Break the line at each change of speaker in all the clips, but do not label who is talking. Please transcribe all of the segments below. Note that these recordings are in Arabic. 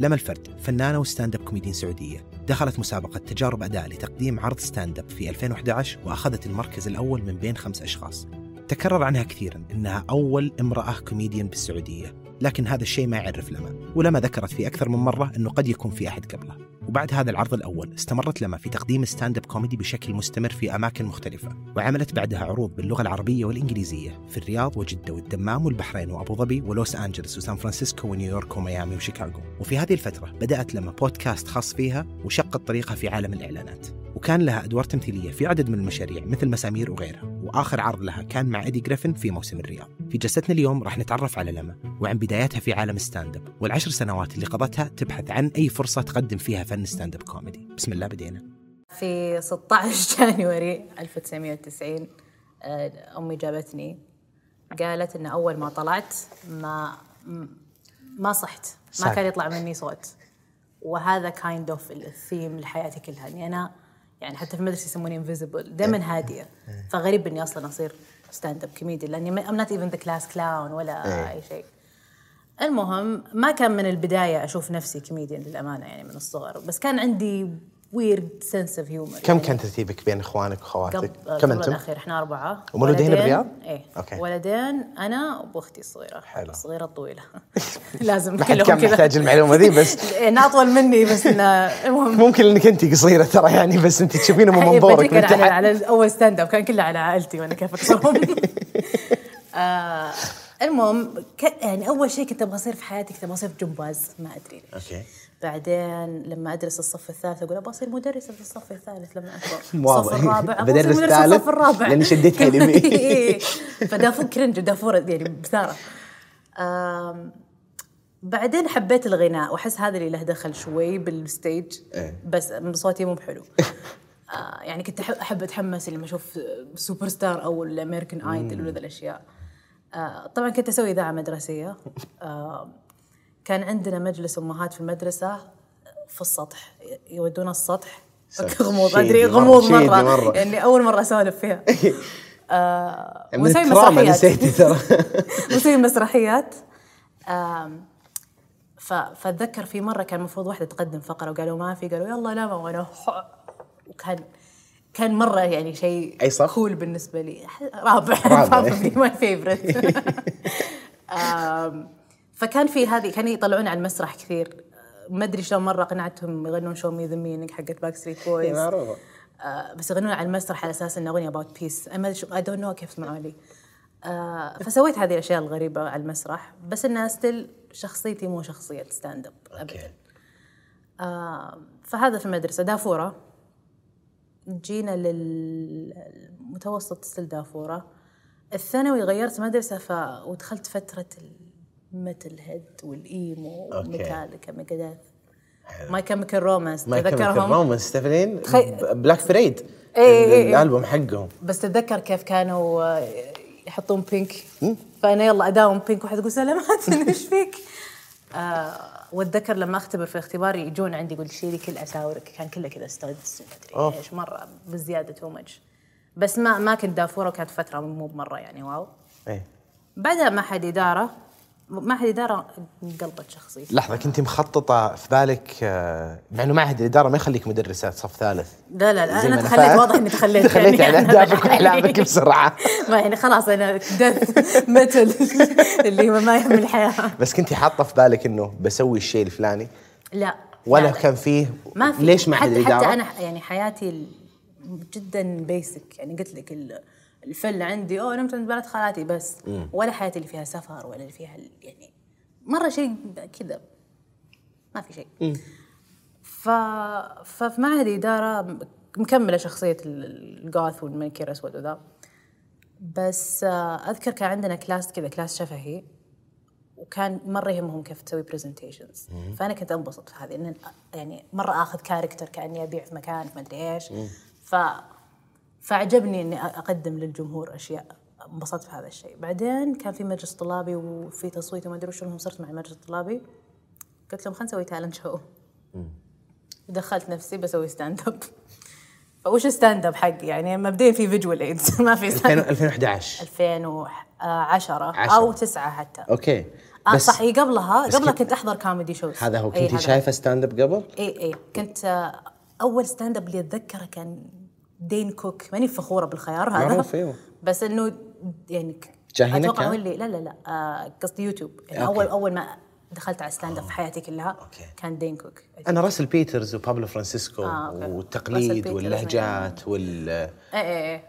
لما الفرد فنانة و stand-up comedian سعودية دخلت مسابقة تجارب أداء لتقديم عرض stand-up في 2011 وأخذت المركز الأول من بين خمس أشخاص. تكرر عنها كثيرا أنها أول امرأة كوميديان بالسعودية. لكن هذا الشيء ما يعرف لما ولما ذكرت في أكثر من مرة أنه قد يكون في أحد قبله. وبعد هذا العرض الأول استمرت لما في تقديم stand-up comedy بشكل مستمر في أماكن مختلفة وعملت بعدها عروض باللغة العربية والإنجليزية في الرياض وجدة والدمام والبحرين وأبو ظبي ولوس أنجلس وسان فرانسيسكو ونيويورك وميامي وشيكاغو. وفي هذه الفترة بدأت لما بودكاست خاص فيها وشقت طريقها في عالم الإعلانات. وكان لها أدوار تمثيلية في عدد من المشاريع مثل مسامير وغيرها وآخر عرض لها كان مع إيدي جريفن في موسم الرياض. في جلستنا اليوم راح نتعرف على لما وعن بداياتها في عالم ال stand-up والعشر سنوات اللي قضتها تبحث عن أي فرصة تقدم فيها فن stand-up comedy بسم الله بدينا.
في 16 January 1990 آه، أمي جابتني. قالت إن أول ما طلعت ما ما صحت ما. كان يطلع مني صوت. وهذا kind of ال theme لحياتي كلها إني أنا يعني حتى في المدرسة يسموني invisible دائما هادية. فغريب إني أصلا أصير stand-up comedy لاني I'm not even the class clown ولا أي شيء. المهم ما كان من البداية أشوف نفسي كوميديان للأمانة يعني من الصغر. بس كان عندي weird sense of humor
كم كان ترتيبك بين إخوانك وأخواتك؟
قبل
كم أنتم؟
الأخير إحنا أربعة.
ومولودين
ولدين-
بالرياض؟
إيه.
okay.
ولدين أنا واختي الصغيرة.
حلو.
الصغيره الطويله لازم
ما حد
كلهم
كان
كذا.
محتاج المعلومة ذي بس
انها أطول مني بس إنه
ممكن إنك انت قصيرة ترى يعني بس انت تشوفينه من منظورك
بجيك
من
على, على أول stand-up كان كله على عائلتي وأنا كيف اكسرهم آه المهم ك- يعني أول شيء كنت أبغى أصير في حياتي كنت أبغى أصير جمباز ما أدري ليش.
okay.
بعدين لما أدرس الصف الثالث أقول أبغى أصير مدرسة في الصف الثالث لما
أكبر.
الصف الرابع. أبغى أصير
بدرس
مدرسة في
ثالث
الصف الرابع.
لأني شديت حيلي بيه.
إيه. فدافور cringe ودافور يعني بثارة. بعدين حبيت الغناء وأحس هذا اللي له دخل شوي بال stage.
إيه.
بس صوتي مو بحلو. آه يعني كنت احب أتحمس لما أشوف سوبر ستار أو الأمريكان آيدول ولا الأشياء. آه طبعا كنت أسوي إذاعة مدرسية. كان عندنا مجلس أمهات في المدرسة في السطح يودونا السطح. غموض
أدري
غموض مرة,
مرة.
يعني أول مرة أسولف فيها. آه ونسوي
الدراما
مسرحيات.
ترى.
ونسوي مسرحيات. فأتذكر في مرة كان المفروض واحدة تقدم فقرة وقالوا ما في قالوا يلا لا ما وأنا وكان كان مرة يعني شيء
أي صف؟
كول بالنسبة لي. رابع
رابع.
my favorite فكان في هذه كانوا يطلعون على المسرح كثير. ما أدري شلون مرة قنعتهم يغنون Show Me the Meaning حقت باكستريت بويز
معروفة.
آه، بس يغنون على المسرح على أساس إنه أغنية about peace ما I don't know كيف سمعوا لي. آه، فسويت هذه الأشياء الغريبة على المسرح بس إنها still شخصيتي مو شخصية stand up ابدا. آه، فهذا في المدرسة. دافورة. جينا للمتوسط still دافورة. الثانوي غيرت مدرسة ف... ودخلت فترة ال metalhead وال
emo.
وميتاليكا ميجاديث ماي كيميكال رومانس
ما
تذكرهم؟
رومانس
تخي-
Black Parade
إيه.
الألبوم حقهم.
بس تتذكر كيف كانوا آه، يحطون pink فأنا يلا أداوم pink واحد يقول سلامات إيش فيك؟ آه وأتذكر لما أختبر في الاختبار يجون عندي يقول شيلي كل أساورك كان كله كذا. مدري إيش مرة بزيادة too much بس ما ما كنت دافورة وكانت فترة مو بمرة يعني wow.
إيه.
بعدها معهد إدارة معهد إدارة انقلبت شخصيتي
لحظة كنت مخططة في بالك آه، مع إنه معهد الإدارة ما يخليك مدرسة صف ثالث؟
لا لا لا
أنا
تخليت. واضح إني تخليت
تخليت
يعني
عن اهدافك واحلامك بسرعة.
ما يعني خلاص أنا دث متل اللي ما يهم الحياة.
بس كنت حاطة في بالك إنه بسوي الشيء الفلاني؟
لا.
ولا
لا.
كان فيه؟
ما في.
ليش معهد الاداره؟
حتى أنا يعني حياتي جدا بيسك يعني قلت لك ال- الفل عندي أوه نمت عند بنات خالاتي بس. ولا حياتي اللي فيها سفر ولا اللي فيها يعني مرة شيء كذا ما في شيء. ف ففي معهد إدارة مكملة شخصية ال- الجوث والمناكير الأسود وذا. بس آه، أذكر كان عندنا class كذا class شفهي وكان مرة يهمهم كيف تسوي presentations فأنا كنت أنبسط في هذه إن يعني مرة آخذ character كأني أبيع في مكان في مدري إيش. ف فعجبني إني أقدم للجمهور أشياء. انبسطت في هذا الشيء. بعدين كان في مجلس طلابي وفي تصويت وما أدري وش المهم صرت مع المجلس الطلابي قلت لهم خلينا نسوي talent show دخلت نفسي بسوي stand up فوش stand up حقي؟ يعني مبدئيا في visual aids ما في stand
2011
2010
عشرة.
أو 9 حتى.
okay.
آه
بس-
صح هي قبلها قبلها
كنت-
أحضر comedy shows
هذا هو كنت. شايفة stand up قبل؟
إي إي. كنت آه، أول stand up اللي أتذكره كان دين كوك ماني فخورة بالخيار هذا
معروف، أيوه.
بس إنه يعني ك-
جا هنا أتوقع؟
هو اللي لا لا لا آه، قصدي يوتيوب يعني
okay.
أول أول ما دخلت على stand up في حياتي كلها
okay.
كان دين كوك
أنا راسل بيترز وبابلو فرانسيسكو
آه، okay.
والتقليد واللهجات وال
إيه إيه إيه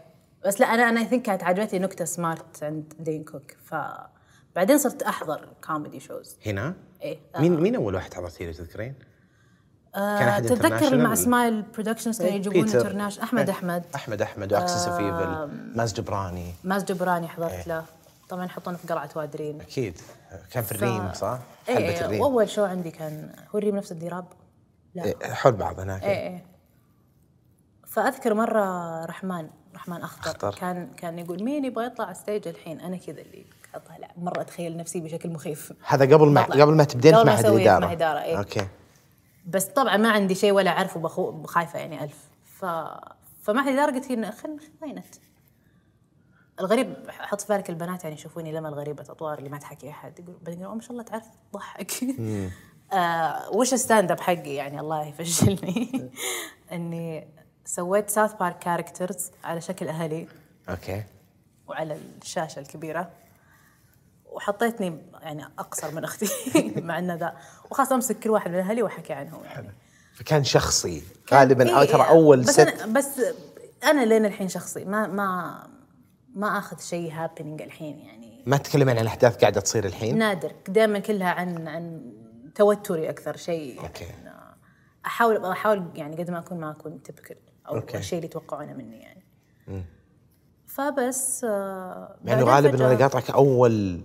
بس لا أنا أنا I think كانت عجبتني نكتة smart عند دين كوك ف بعدين صرت أحضر comedy shows
هنا
إيه
مين مين أول واحد حضرتي له تذكرين؟ كان
آه تتذكر
international
مع؟ سمايل برودكشنز كانوا يجيبون. international أحمد
إيه.
أحمد.
أحمد أحمد و Axis of Evil ماز جبراني.
ماز جبراني حضرت
إيه.
له. طبعا يحطونه في قلعة وادرين.
أكيد. كان في الريم صح؟ حلبة
إيه
الريم.
وأول شو عندي كان هو الريم نفس الديراب؟ لا.
إيه، حول بعض هناك.
إيه إيه. فأذكر مرة رحمن رحمن
أخضر.
كان كان يقول مين يبغى يطلع على ستيج الحين؟ أنا كذا اللي اطلع مرة أتخيل نفسي بشكل مخيف.
هذا قبل ما. قبل ما تبدين في معهد الإدارة.
معهد إدارة، إيه.
أوكي.
بس طبعا ما عندي شيء ولا اعرفه بخو خايفة يعني ألف. ف فما حد قلت لي خلينا وينت الغريب حط في بالك البنات يعني يشوفوني لما الغريبة اطوار اللي ما تحكي أحد يقولوا ما شاء الله تعرف تضحك آه وش الستاند أب حقي يعني؟ الله يفشلني. إني سويت ساوث بارك كاركترز على شكل أهلي.
أوكي.
وعلى الشاشة الكبيرة. وحطيتني يعني أقصر من أختي مع انه ذا وخلاص أمسك كل واحد من أهلي وأحكي عنهم يعني.
فكان شخصي غالبا
إيه
ترى
إيه،
أول
بس
ست.
أنا بس أنا لين الحين شخصي ما ما ما آخذ شيء happening الحين يعني.
ما تتكلمين عن الاحداث قاعدة تصير الحين؟
نادر. دائما كلها عن عن توتري أكثر شيء. يعني احاول أحاول يعني قد ما أكون ما أكون typical أو
okay.
الشيء اللي يتوقعونه مني يعني. فبس آه
يعني غالبا وأنا قاطعك أول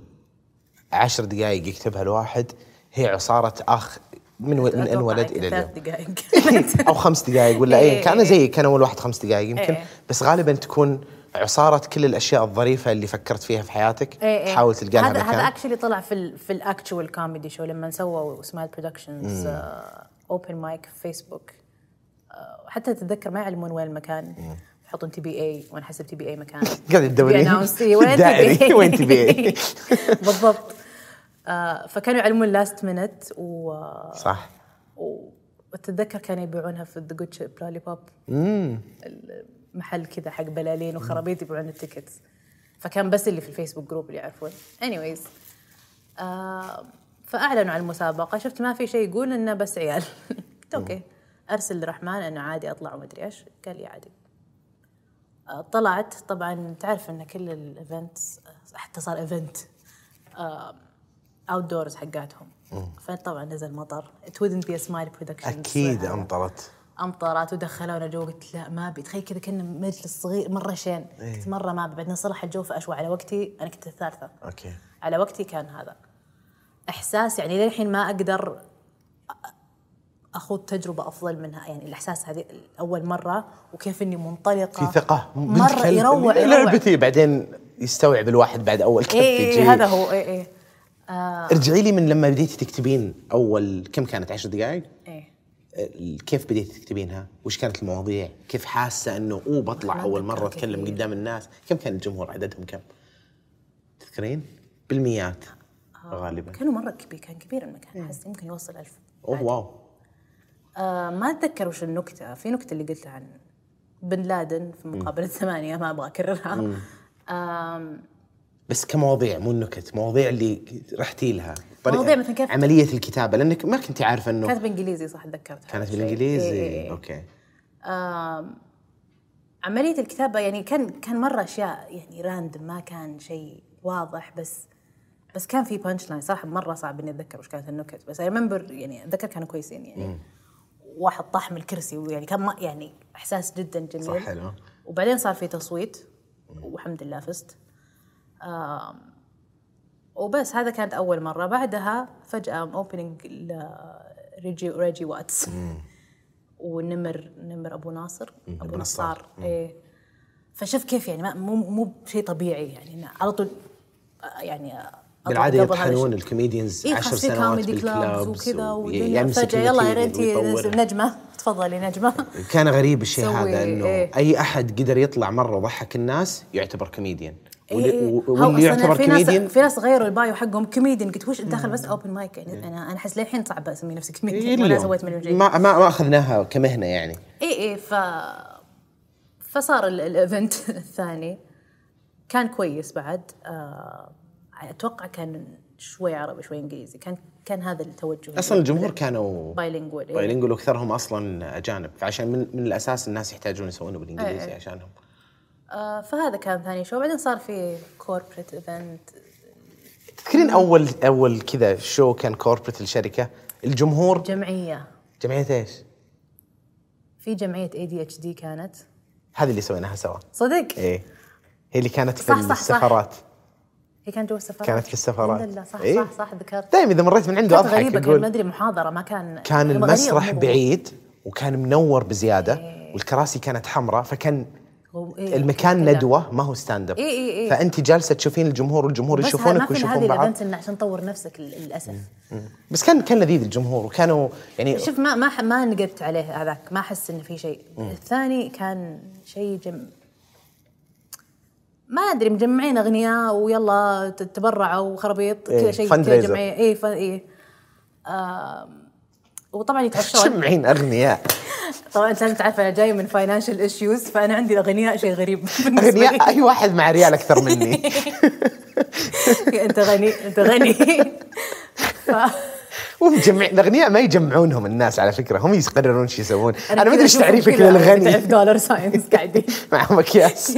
عشر دقائق يكتبها الواحد هي عصارة أخ من. من أن
أتوقع
ولد
يمكن إلى
اليوم
دقائق
أو خمس دقائق ولا
إيه،
اي كان
إيه.
زي كان أول واحد خمس دقائق يمكن
إيه.
بس غالبا تكون عصارة كل الأشياء الظريفة اللي فكرت فيها في حياتك
إيه إيه.
تحاول تلقى لها
هذا هذا actually طلع في ال في ال actual comedy show لما سووا سمايل برودكشنز open mic في فيسبوك حتى تتذكر ما يعلمون وين المكان يحطون TBA وأنا حسب TBA مكان.
قاعد تدورين
وين
دائري.
TBA؟
وين TBA؟
بالضبط. آه، فكانوا يعلمون last minute و
صح.
واتذكر كانوا يبيعونها في The Good Ship Lollipop المحل كذا حق بلالين وخرابيط يبيعون ال tickets. فكان بس اللي في الفيسبوك group اللي يعرفون. Anyways آه فأعلنوا عن المسابقة. شفت ما في شيء يقول إنه بس عيال. قلت okay. أرسل لرحمن إنه عادي أطلع ومدري إيش. قال لي عادي. طلعت. طبعا تعرف إن كل الايفنتس حتى صار ايفنت اوت دورز حقاتهم. فطبعا نزل مطر. ات be a smile production.
أكيد أمطرت.
أمطرت ودخلونا جو. قلت لا ما أبي. تخيل كذا كنا مجلس صغير مرة شين. قلت مرة ما أبي. بعدين صلح الجو فاشوى على وقتي أنا كنت الثالثة.
أوكي.
على وقتي كان هذا. إحساس يعني للحين ما أقدر أخوض تجربة أفضل منها. يعني الإحساس هذه اول مرة وكيف إني منطلقة
في
ثقة.
مرة.
يروع
لعبتي بعدين يستوعب الواحد بعد أول
اي
يجي
إيه هذا هو اي اي
ارجعي لي من لما بديتي تكتبين أول كم كانت؟ عشر دقائق؟
اي
ال- كيف بديتي تكتبينها؟ وش كانت المواضيع؟ كيف حاسة إنه أوه بطلع أول مرة
أتكلم.
قدام الناس؟ كم كان الجمهور؟ عددهم كم؟ تذكرين؟ بالمئات غالبا.
كانوا مرة كبير كان كبير المكان احس يمكن يوصل ألف.
oh wow.
آه ما أتذكر وش النكتة. في نكتة اللي قلتها عن بن لادن في مقابله ثمانيه ما أبغى أكررها.
بس كمواضيع مو النكت، مواضيع اللي رحتي لها
مواضيع مثل كيف-
عملية الكتابة لأنك ما كنتي عارفة إنه
كانت بالانجليزي صح تذكرت
كانت. بالانجليزي
إيه إيه إيه.
okay.
آم، عملية الكتابة يعني كان كان مرة أشياء يعني random ما كان شيء واضح بس بس كان في بانش لاين صراحة مرة صعب إني أتذكر وش كانت النكت بس أي ريمبر يعني أتذكر كانوا كويسين يعني. واحد طاح من الكرسي ويعني كان يعني إحساس جدا جميل.
صح حلو.
وبعدين صار في تصويت والحمد لله فزت. وبس هذا كانت أول مرة. بعدها فجأة اوبننج ريجي ريجي واتس. ونمر نمر أبو ناصر. أبو
نصار.
إيه. فشوف كيف يعني مو مو بشيء طبيعي يعني على طول آه، يعني أطلع بالعادة
يطحنون.
ال
comedians
إيه
10
خاص في
سنوات
بال
clubs
وكذا فجأة يلا يا
ويطورها.
نجمة. تفضلي نجمة.
كان غريب الشيء هذا إنه
إيه.
أي أحد قدر يطلع مرة وضحك الناس يعتبر كوميديان.
إيه، إيه.
واللي يعتبر
في ناس
كوميديان
في ناس غيروا ال bio حقهم كوميديان. قلت وش داخل بس open mic يعني أنا أنا أحس للحين صعب أسمي نفسي
إيه
كوميديان وأنا سويت مليون شيء
ما ما أخذناها كمهنة يعني.
اي اي ف فصار ال- ال event الثاني. كان كويس بعد. آه، أتوقع كان شوي عربي شوي إنجليزي. كان كان هذا التوجه
أصلا الجمهور كانوا
bilingual إيه.
bilingual وأكثرهم أصلا أجانب. فعشان من, من الأساس الناس يحتاجون يسوونه بالإنجليزي
إيه.
عشانهم.
آه، فهذا كان ثاني show. بعدين صار في corporate event
تذكرين اول أول كذا show كان corporate الشركة؟ الجمهور؟
جمعية.
جمعية إيش؟
في جمعية ADHD كانت.
هذه اللي سويناها سوا.
صدق؟
إيه. هي اللي كانت في
صح، صح، صح. هي كانت جوا السفارات
كانت في السفارات.
لله صح
إيه؟
صح صح ذكرت
دائما إذا مريت من عنده
كانت
اضحك
غريبة كان ما أدري محاضرة ما كان
كان المسرح بعيد وكان منور بزيادة
إيه.
والكراسي كانت حمراء فكان
إيه،
المكان
كذا.
ندوة ما هو stand-up
إيه إيه إيه.
فأنت جالسة تشوفين الجمهور والجمهور
بس
يشوفونك ويشوفون
هذه
بعض
ال event إنه عشان تطور نفسك لل- للأسف
بس كان كان لذيذ الجمهور وكانوا يعني
شوف ما ما ما نقدت عليه هذاك ما أحس انه في شيء الثاني كان شيء جم ما أدري مجمعين أغنياء ويلا تبرعوا وخرابيط
إيه،
كذا شيء كذا. جمعية. اي ف... اي آم، وطبعا يتعشون.
جمعين أغنياء.
طبعا أنت لازم تعرف أنا جاي من financial issues فأنا عندي الاغنياء شيء غريب بالنسبة
أغنياء؟
لي.
أي واحد مع ريال أكثر مني.
أنت غني أنت غني. ف...
ومجمع الأغنياء ما يجمعونهم الناس على فكرة هم يقررون شو يسوون. أنا ما أدري
إيش
تعريفك للغني.
تعرف دولار ساينز قاعدين.
معهم أكياس.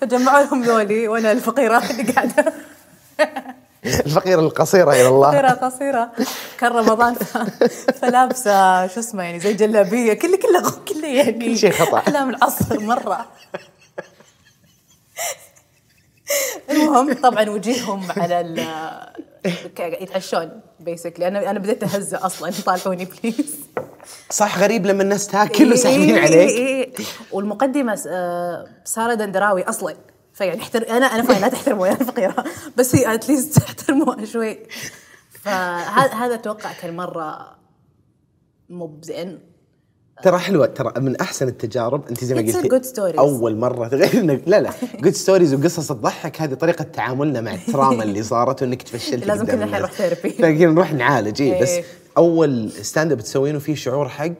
فجمعوا لهم ذولي وأنا الفقيرة اللي قاعدة.
الفقيرة القصيرة إلى الله.
فقيره قصيره كان رمضان ف- فلابسة شو اسمه يعني زي جلابية كله كله كله يعني
كل شيء خطأ.
احلام العصر مرة. المهم طبعا وجيههم على ال يتعشون basically أنا أنا بديت اهزه أصلا. طالعوني please
صح غريب لما الناس تاكل وساحبين
إيه،
عليك.
إيه، إيه. والمقدمة آه، سارة دندراوي أصلا. فيعني احتر... أنا أنا fine لا تحترموها أنا فقيرة. بس هي at least تحترموها شوي. فهذا هذا أتوقع كان مره مو بزين.
ترى حلوة ترى من أحسن التجارب أنت زي ما قلتي. أول مرة غير انك لا لا good stories وقصص تضحك هذه طريقة تعاملنا مع ال trauma اللي صارت وإنك تفشلت
لازم كلنا
الناس.
نروح
therapy. نروح نعالج إيه بس
إيه.
أول stand-up تسوينه فيه شعور حق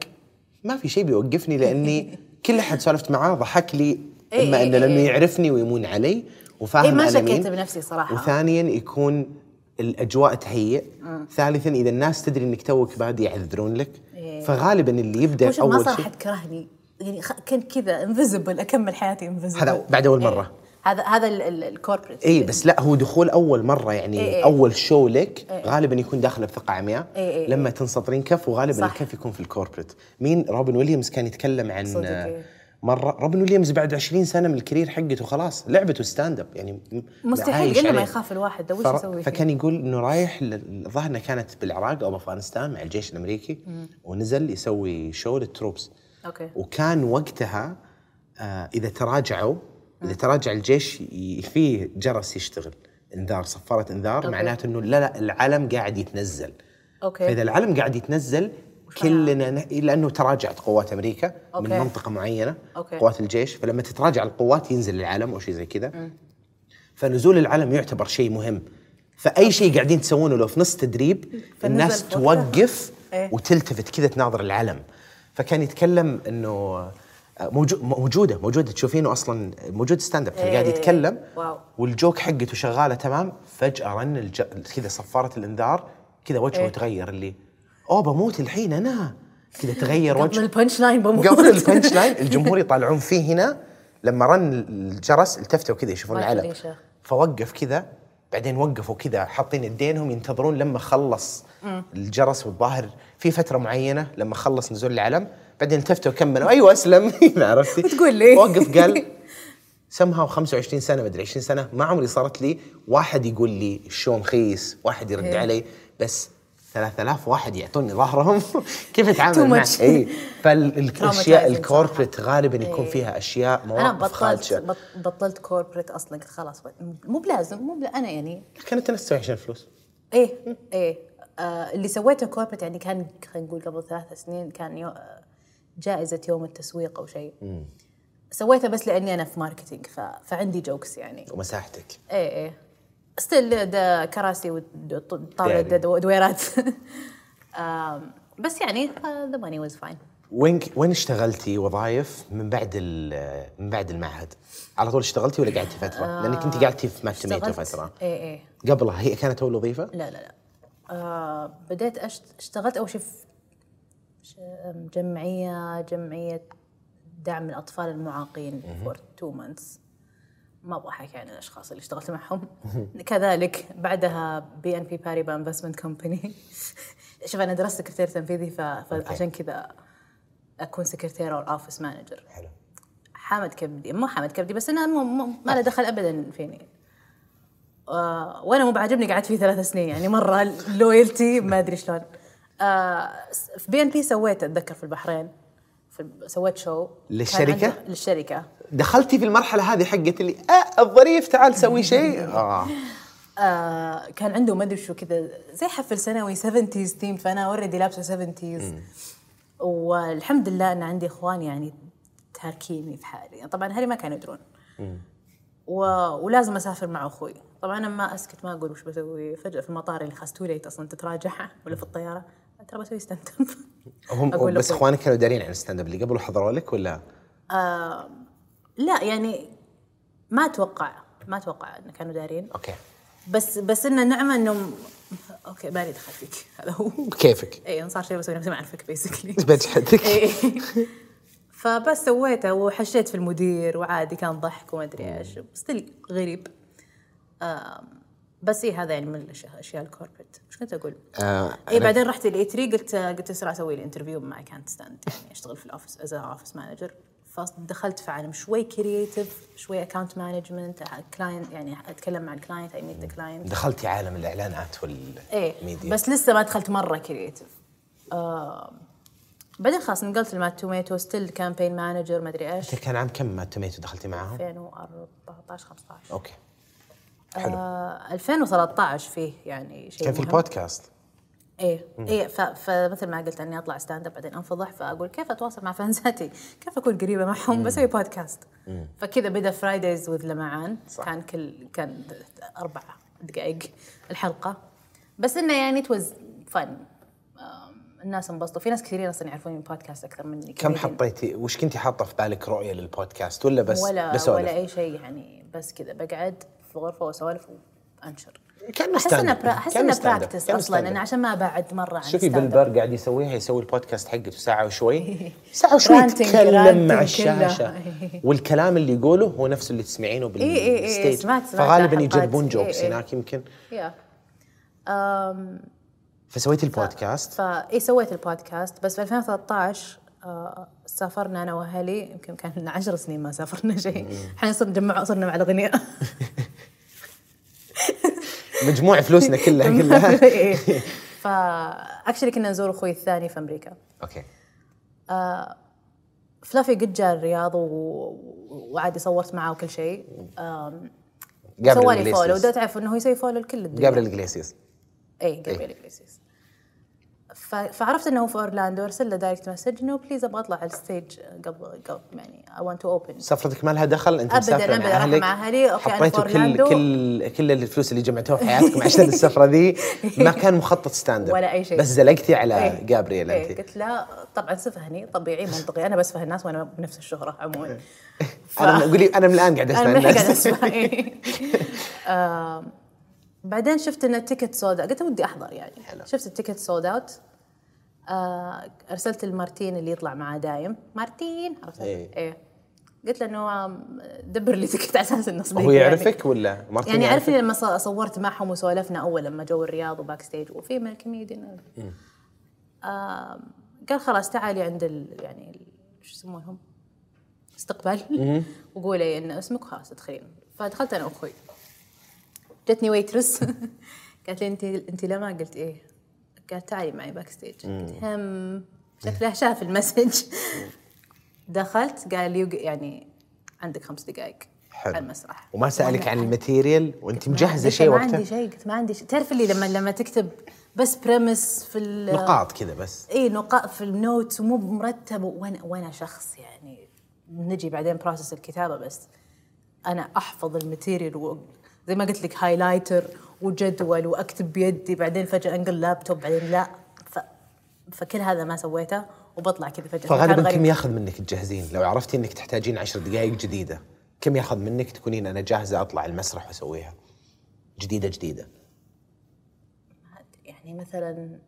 ما في شيء بيوقفني لأني كل أحد سولفت معاه ضحك لي
إيه،
إما
إيه،
إنه
لأنه.
يعرفني ويمون علي وفاهم
إيه، ما شكيت بنفسي صراحة.
وثانيا يكون الأجواء تهيئ ثالثا إذا الناس تدري إنك توك بادي يعذرون لك. فغالبا اللي يبدأ
وشوف ما
أول
صار
شيء
حد كرهني يعني كنت كذا invisible أكمل حياتي invisible
هذا بعد أول مرة.
هذا هذا ال corporate
اي بس لا هو دخول أول مرة يعني
إيه إيه.
أول show لك غالبا يكون داخله بثقة عمياء.
إيه إيه
لما تنسطرين كف وغالبا. الكف يكون في ال corporate مين؟ روبن ويليامز كان يتكلم عن
صدق إيه.
مرة روبن ويليامز بعد 20 سنة من ال career حقته خلاص لعبته stand-up يعني
مستحيل الا ما. يخاف الواحد ده وش
فر-
يسوي؟
فكان يقول إنه رايح الظاهر انها كانت بالعراق أو أفغانستان مع الجيش الأمريكي ونزل يسوي show لل
troops okay
وكان وقتها آه إذا تراجعوا إذا تراجع الجيش فيه جرس يشتغل إنذار صفاره
إنذار.
معناته إنه لا لا العلم قاعد يتنزل
okay
فإذا العلم قاعد يتنزل كلنا ن- لأنه تراجعت قوات أمريكا من
okay.
منطقة معينة
okay.
قوات الجيش فلما تتراجع القوات ينزل العلم أو شيء زي كذا فنزول العلم يعتبر شيء مهم فأي شيء قاعدين تسوونه لو في نص تدريب الناس. توقف
إيه.
وتلتفت كذا تناظر العلم فكان يتكلم إنه موجو- موجودة موجودة تشوفينه أصلا موجود stand-up كان قاعد
إيه.
يتكلم
wow.
وال joke حقته شغالة تمام فجأة رن الج... كذا صفارة الإنذار كذا وجهه
إيه.
تغير اللي أوه بموت الحين أنا. كذا تغير
قبل
وجهه
ال punch line بموت.
قبل ال punch line الجمهور يطالعون فيه هنا. لما رن الجرس التفتوا كذا يشوفون العلم. فوقف كذا. بعدين وقفوا كذا حاطين يدينهم ينتظرون لما خلص الجرس والظاهر في فترة معينة لما خلص نزول العلم. بعدين التفتوا وكملوا أيوه أسلم. عرفتي؟
تقول لي.
وقف قال سمها 25 سنة مدري 20 سنة. ما عمري صارت لي واحد يقول لي ال show مخيس واحد يرد
إيه.
علي. بس 3000 واحد يعطوني ظهرهم. كيف اتعامل مع. اي فالاشياء
ال
corporate غالبا يكون
إيه.
فيها أشياء
أنا
مواقف
بطلت
خادشه
بط- بطلت corporate أصلا. قلت خلاص مو بلازم مو بلا أنا يعني
كانت الناس تسوي عشان الفلوس.
إيه إيه. آه اللي سويته corporate يعني كان خلينا نقول قبل ثلاث سنين كان يو جائزة يوم التسويق أو شيء. سويتها بس لأني أنا في marketing ف... فعندي jokes يعني.
ومساحتك.
إيه إيه. still كراسي وطاوله. دويرات بس يعني the money was fine
وين وين اشتغلتي وظائف من بعد ال- من بعد المعهد؟ على طول اشتغلتي ولا قعدتي فترة؟ لأنك أنت قعدتي في Mad Tomato فترة
إيه إيه
قبلها هي كانت أول وظيفة؟
لا لا لا آه بديت أشت... اشتغلت أول شيء في جمعية جمعية دعم الأطفال المعاقين for two months ما أبغى أحكي عن الأشخاص اللي اشتغلت معهم. كذلك بعدها BNP Paribas Investment Company شوف أنا درست سكرتير تنفيذي. فعشان كذا أكون سكرتير أو office manager
حلو.
حامت كبدي مو حامت كبدي بس أنا مو مو ما له دخل ابدا فيني. آه وأنا مو بعجبني قعدت فيه ثلاث سنين يعني مرة loyalty ما أدري شلون. آه في BNP سويت أتذكر في البحرين. في سويت
show؟
عنده- للشركة.
دخلتي في المرحلة هذه حقت اللي آه الظريف تعال سوي شيء. آه.
آه كان عنده ما أدري شو كذا زي حفل سنوي 70s ثيم فأنا already لابسة 70s والحمد لله إن عندي إخوان يعني تاركيني في حالي. طبعا أهلي ما كانوا يدرون. و... ولازم أسافر مع أخوي. طبعا أنا ما أسكت ما أقول وش بسوي. فجأة في المطار اللي خلاص ليت أصلا تتراجع ولا في الطيارة ترى بسوي stand up
هم بس. إخوانك كانوا دارين عن ال stand up اللي قبل وحضروا لك ولا؟
آه لا يعني ما أتوقع ما أتوقع انه كانوا دارين.
okay.
بس بس إنه نعمة انهم okay بالي دخل فيك هذا هو.
كيفك؟
اي صار شيء بسوي نفسي ما أعرفك basically
بجحدك
إيه. فبس سويته وحشيت في المدير وعادي كان ضحك وما أدري إيش ستيل غريب. بس اي هذا يعني من الأشياء أشياء الكوربريت إيش كنت أقول؟
آه
اي بعدين رحت الاي 3 قلت قلت اسرع أسوي؟ لي انترفيو مع كانت ستاند يعني أشتغل في الاوفيس از اوفيس مانجر فدخلت في عالم شوي كرييتيف شوي اكونت مانجمنت كلاينت يعني أتكلم مع الكلاينت اي ميت ذا كلاينت
دخلتي عالم الاعلانات
إيه
والميديا.
بس لسه ما دخلت مرة كرييتيف آه بعدين خلاص نقلت ل Mad Tomato still campaign manager ما أدري إيش.
كان عام كم Mad Tomato دخلتي معاهم؟
2014 15
okay. حلو.
آه 2013 فيه يعني شيء
كان في
مهم.
البودكاست.
إيه إيه فمثل ما قلت إني أطلع stand up بعدين أنفضح فأقول كيف أتواصل مع فانزاتي؟ كيف أكون قريبة معهم؟ بسوي بودكاست فكذا بدأ Fridays with لمى
صح.
كان كل كان أربع دقائق الحلقة. بس إنه يعني it was fun الناس انبسطوا. في ناس كثيرين أصلا يعرفوني من بودكاست أكثر مني
كم. حطيتي؟ وش كنتي حاطة في بالك رؤية للبودكاست ولا بس
ولا
بسولف؟
ولا أي شيء يعني. بس كذا بقعد في غرفة وأسولف وأنشر.
كأنه أحس.
إنه برا- أحس
إنه.
practice
أصلا.
أنا عشان ما ابعد مرة عن
شوفي Bill Burr قاعد يسويها يسوي البودكاست حقته ساعة وشوي ساعة وشوي يتكلم مع
كله.
والكلام اللي يقوله هو نفسه اللي تسمعينه
إيه إيه إيه،
بال stage
سمعت- سمعت
فغالبا. يجربون
إيه
jokes
إيه.
هناك يمكن
أم
فسويتي البودكاست
فاي سويت البودكاست بس في 2013 آه، سافرنا أنا وأهلي يمكن كان لنا 10 سنين ما سافرنا شيء الحين صرنا نجمع صرنا مع الأغنياء
مجموع فلوسنا كلها كلها.
إيه. ف actually كنا نزور أخوي الثاني في أمريكا.
okay.
ف Fluffy قد جاء الرياض و- وعادي صورت معاه وكل شيء. سوا لي
follow.
ده تعرف إنه هو يسوي follow لكل الدنيا.
جابريل إغليسياس
اي جابريل إغليسيس ف- فعرفت إنه هو في أورلاندو أرسل له direct message إنه please أبغى أطلع على ال stage قبل قبل يعني I want to open
سفرتك ما لها دخل؟ أنت
أبداً،
مسافرة
أبداً،
مع
أهلي، okay، أنا في
حطيتوا كل. كل كل الفلوس اللي جمعتوها في حياتكم عشان السفرة ذي ما كان مخطط stand up
ولا أي شيء.
بس زلقتي على. جابرييل
إيه،
أنت.
قلت لا طبعا سفهني طبيعي منطقي. أنا بسفه الناس وأنا بنفس الشهرة عموما. ف-
أنا قولي أنا من الآن قاعد اسمع
أنا من قاعد أسمع إيه. آم، بعدين شفت إن ال ticket sold قلت ودي أحضر يعني.
حلو.
شفت ال ticket sold out أرسلت لمارتين اللي يطلع معاه دايم. مارتين عرفت؟
إيه.
إيه. قلت له إنه دبر لي ticket على أساس إنه صديقي
هو
يعني.
يعرفك ولا مارتن
يعني
يعرفك؟
عرفني لما صورت معهم وسولفنا أول لما جو الرياض و backstage وفي من الكوميديان آم، قال خلاص تعالي عند ال يعني ال- شو يسمونهم؟ استقبال. وقولي إن اسمك خلاص ادخلين. فدخلت أنا وأخوي. جتني waitress قالت لي انت أنت لما؟ قلت إيه؟ قالت تعالي معي backstage هم شكلها شاف ال message. دخلت قال لي يعني عندك خمس دقائق
حلو.
على المسرح.
وما
سألك
عن ال material؟
وأنت
ما-
مجهزة
شيء
ما
وقتها؟
عندي شيء قلت ما عندي شيء. تعرف اللي لما لما تكتب بس premise في
نقاط كذا بس.
اي نقاط في ال notes ومو مرتب وأنا وأنا شخص يعني نجي بعدين process الكتابة بس. أنا أحفظ ال material زي ما قلت لك highlighter وجدول وأكتب بيدي بعدين فجأة أنقل لابتوب بعدين لا. ف... فكل هذا ما سويته وبطلع كذا فجأة.
فغالبا
غريب.
كم ياخذ منك تجهزين؟ لو عرفتي إنك تحتاجين عشر دقائق جديدة كم ياخذ منك تكونين أنا جاهزة أطلع المسرح وأسويها؟ جديدة جديدة.
يعني مثلا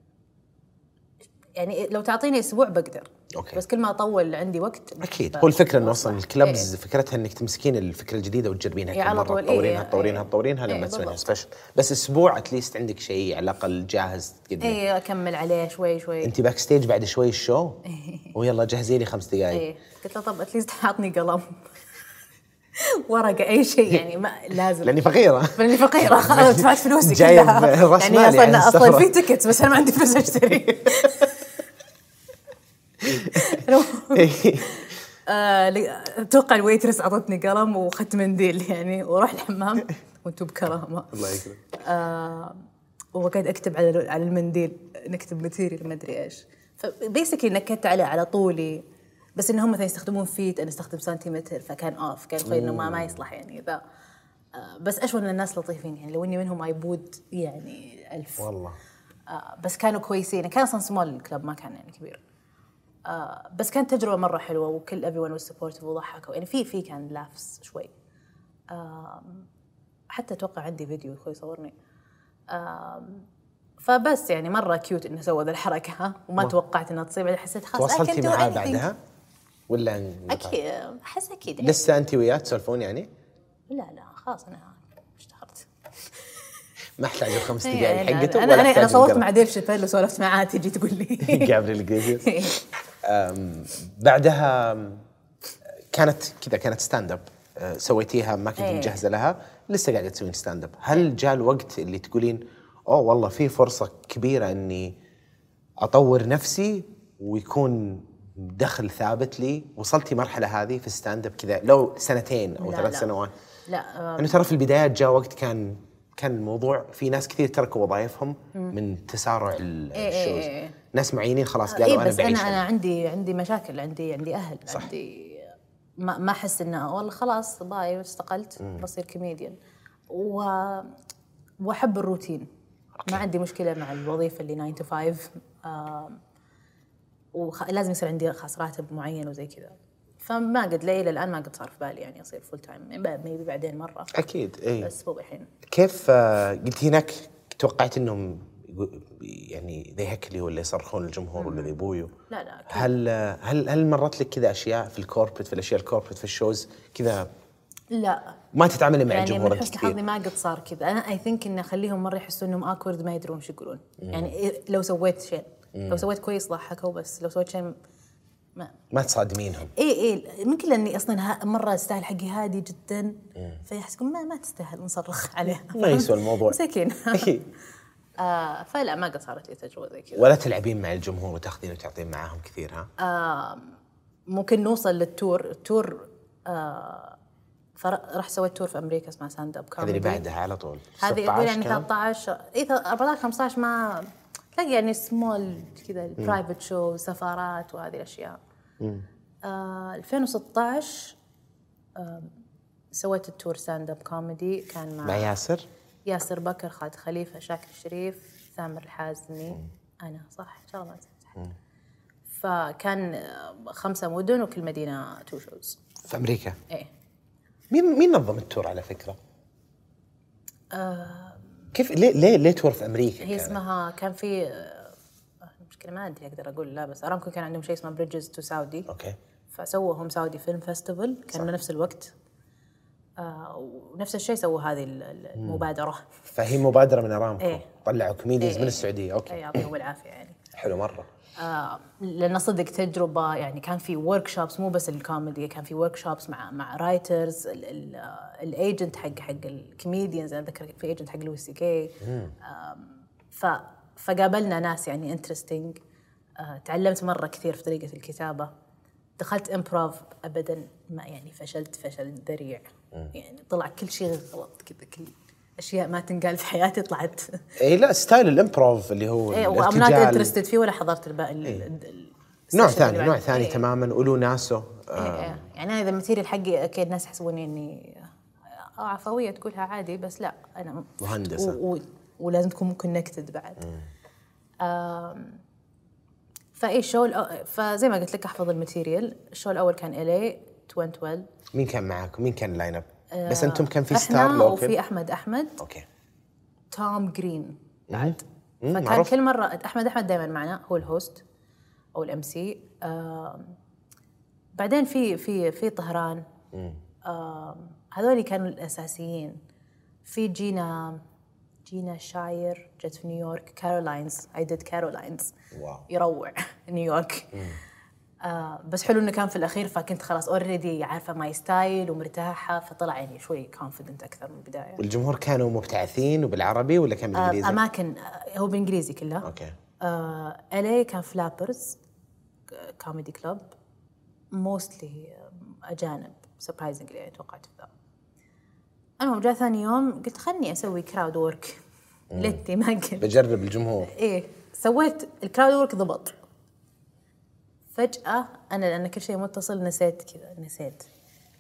يعني لو تعطيني أسبوع بقدر
okay.
بس كل ما أطول عندي وقت أكيد
هو الفكرة إنه.
أصلا
ال clubs
إيه.
فكرتها إنك تمسكين الفكرة الجديدة وتجربينها
إيه،
كل
على
مرة
طول. إيه،
تطورينها
إيه،
تطورينها
إيه.
تطورينها لما
إيه،
تسوينها. special بس أسبوع at least عندك شيء على الأقل جاهز تقدمه
اي أكمل عليه شوي شوي
انت backstage بعد شوي ال show ويلا جهزي لي خمس دقائق
إيه قلت له طب at least حاطني قلم ورقة أي شيء يعني ما لازم
لأني فقيرة
لأني فقيرة خلاص دفعت فلوسي كلها يعني أصلا أصلا
السفرة.
في ticket بس أنا ما عندي فلوس أشتري أتوقع ال waitress أعطتني قلم وأخذت منديل يعني وأروح الحمام وأنتم بكرامه
الله يكرمك.
آه وقاعد أكتب على على المنديل نكتب material ما أدري إيش. ف basically نكدت عليه على طولي بس ان هم مثلا يستخدمون feet أنا استخدم سنتيمتر فكان off كان خوي إنه ما ما يصلح يعني ذا. آه بس أشوف إن الناس لطيفين يعني لو إني منهم ايبود يعني ألف.
والله.
آه بس كانوا كويسين كان أصلا small club ما كان يعني كبير. آه بس كانت تجربة مرة حلوة وكل everyone supportive وضحكوا. يعني في في كان laughs شوي. آم، حتى أتوقع عندي فيديو أخوي صورني. آم، فبس يعني مرة cute إنه سوى ذا الحركة وما توقعت إنها تصير بعدين حسيت خلاص
تواصلتي معاه. بعدها؟ ولا
أكيد أحس أكيد يعني.
لسه انت وياه تسولفون يعني؟
لا لا خلاص أنا
ما احتاج الخمس
إيه،
دقائق حقته
أنا
ولا أنا,
أنا صورت. مع ديف شابيل وسولفت معاه تجي تقول لي.
جابريل جريجر أم، بعدها كانت كذا كانت stand-up أه، سويتيها ما كنت
إيه.
مجهزة لها لسه قاعدة تسوين stand-up هل جاء الوقت اللي تقولين أوه والله في فرصة كبيرة إني أطور نفسي ويكون دخل ثابت لي؟ وصلتي مرحله هذه في ال stand-up كذا لو سنتين أو
لا،
ثلاث
لا.
سنوات؟
لا آه،
انه ترى في البدايات جاء وقت كان كان الموضوع في ناس كثير تركوا وظائفهم من تسارع
إيه، إيه،
ال shows.
إيه.
ناس معينين خلاص
اي
قالوا أنا
بس أنا
بعيش
أنا
هنا.
عندي عندي مشاكل عندي عندي أهل
صح.
عندي ما ما أحس إنه والله خلاص bye استقلت بصير كوميديان و وأحب الروتين. ما عندي مشكلة مع الوظيفة اللي 9 to 5 آم، وخ... لازم يصير عندي خاص راتب معين وزي كذا. فما قد لي إلى الآن ما قد صار في بالي يعني أصير full-time maybe بعدين مرة.
أكيد إي.
بس مو الحين
كيف آه، قلت هناك توقعت إنهم يعني ذي heckle ولا يصرخون الجمهور ولا ذي boo؟
لا لا أكيد.
هل آه، هل هل مرت لك كذا أشياء في ال corporate في الأشياء ال corporate في ال shows كذا؟
لا.
ما تتعاملي مع
يعني
الجمهور
من حسن حظي ما قد صار كذا. أنا I think إنه أخليهم مرة يحسون إنهم awkward ما يدرون إيش يقولون. يعني إيه- لو سويت شيء. لو سويت كويس ضحكوا بس لو سويت شيء ما
ما تصادمينهم.
اي اي ممكن لاني أصلا ها- مرة ال style حقي هادي جدا. فيحسون ما ما تستاهل نصرخ عليها.
ما يسوى الموضوع.
مساكين
إيه.
آه فلا ما قد صارت لي تجربة زي كذا.
ولا تلعبين مع الجمهور وتاخذين وتعطين معاهم كثير ها؟
آه ممكن نوصل لل tour. ال tour آه فرحت سويت tour في أمريكا اسمها stand-up
هذه اللي بعدها على طول.
هذه
16
يقول يعني
كان؟
13 اي 14 15 ما تلاقي يعني سمول كذا private show سفارات وهذه الأشياء. آه 2016 آه سويت ال tour stand-up comedy كان مع,
مع ياسر؟
ياسر بكر خالد خليفة شاكر الشريف ثامر الحازمي. أنا صح إن شاء الله ما نسيت. فكان آه، خمسة مدن وكل مدينة two shows
في أمريكا؟
إيه.
مين مين نظم ال tour على فكرة؟ كيف ليه ليه ليه tour في أمريكا؟
هي؟ اسمها كان في المشكلة ما أدري أقدر أقول لا بس أرامكو كان عندهم شيء اسمه Bridges to Saudi
okay.
فسووا هم Saudi Film Festival كان نفس الوقت. آه ونفس الشيء سووا هذه ال- ال- المبادرة.
فهي مبادرة من أرامكو.
إيه.
طلعوا comedians
إيه،
من
إيه.
السعودية. okay.
إيه، يعطيهم العافية يعني.
حلو مرة.
آه لأن صدق تجربة يعني كان في workshops مو بس الكوميدي كان في workshops مع مع writers ال agent حق حق ال comedians أنا ذكر في agent حق لويس سي كي ف فقابلنا ناس يعني interesting آه تعلمت مرة كثير في طريقة الكتابة. دخلت improv ابدا ما يعني فشلت فشل ذريع. يعني طلع كل شيء غلط كذا كل أشياء ما تنقال في حياتي طلعت.
اي لا style ال improv اللي هو
إيه وI'm
not.
interested فيه ولا حضرت الباقي ال- ال-
نوع ثاني نوع. ثاني
إيه.
تماما. ولو ناسه.
إيه، إيه. يعني أنا إذا ال material حقي أكيد الناس يحسبوني إني آه، عفوية تقولها عادي بس لا
أنا.
و... و... ولازم تكون connected بعد. آم، فاي ال show الأ- فزي ما قلت لك أحفظ ال material. ال show الأول كان الي 2012.
مين كان معك؟ مين كان ال lineup بس أنتم كان في star
إحنا وفي
local
أحمد أحمد.
okay.
توم جرين. بعد. فكان
معروف.
كل مرة أحمد أحمد دائما معنا هو ال host أو ال MC. بعدين في في في طهران. آم، هذول كانوا الأساسيين. في جينا جينا شاير جت في نيويورك كارولاينز I did كارولاينز
wow.
يروع. نيويورك. آه بس حلو إنه كان في الأخير فكنت خلاص already عارفة my style ومرتاحة فطلع يعني شوي confident أكثر من البداية.
والجمهور كانوا مبتعثين وبالعربي ولا كان
آه
بالإنجليزي؟
أماكن آه هو بالانجليزي كله.
okay.
آه الي كان فلابرز comedy club mostly أجانب surprisingly يعني توقعت ذا. المهم جاء ثاني يوم قلت خلني أسوي crowd work ليتي ما قلت.
بجرب الجمهور.
إيه سويت ال crowd work ضبط. فجأة أنا لأن كل شيء متصل نسيت كذا نسيت.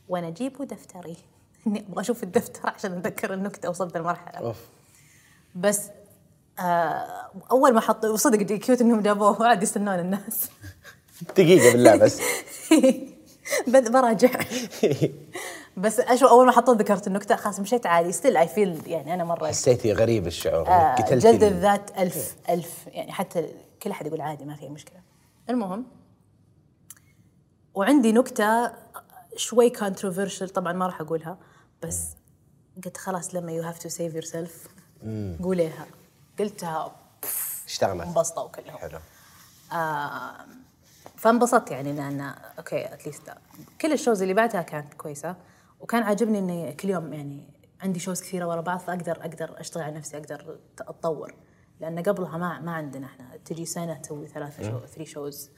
وأنا أجيب دفتري. إني أبغى أشوف الدفتر عشان أتذكر النكتة وصلت المرحلة
أوف.
بس آه أول ما حط وصدق cute إنهم جابوه وقعد يستنون الناس.
دقيقة بالله بس.
براجع. بس أشوف أول ما حطيت ذكرت النكتة خلاص مشيت عادي. still I feel يعني أنا مرة
حسيتي غريب الشعور.
آه،
قتلتي
جلد
ال-
الذات ألف ألف. يعني حتى كل أحد يقول عادي ما في أي مشكلة. المهم وعندي نكتة شوي controversial طبعا ما راح أقولها بس قلت خلاص لما you have to save yourself قوليها. قلتها
اشتغلت
انبسطوا كلهم.
حلو.
آه فانبسطت يعني إن أنا okay at least كل ال shows اللي بعدها كانت كويسة وكان عاجبني إني كل يوم يعني عندي shows كثيرة ورا بعض فأقدر أقدر أشتغل على نفسي أقدر أتطور. لأن قبلها ما ما عندنا إحنا تجي سنة تسوي ثلاثة show three shows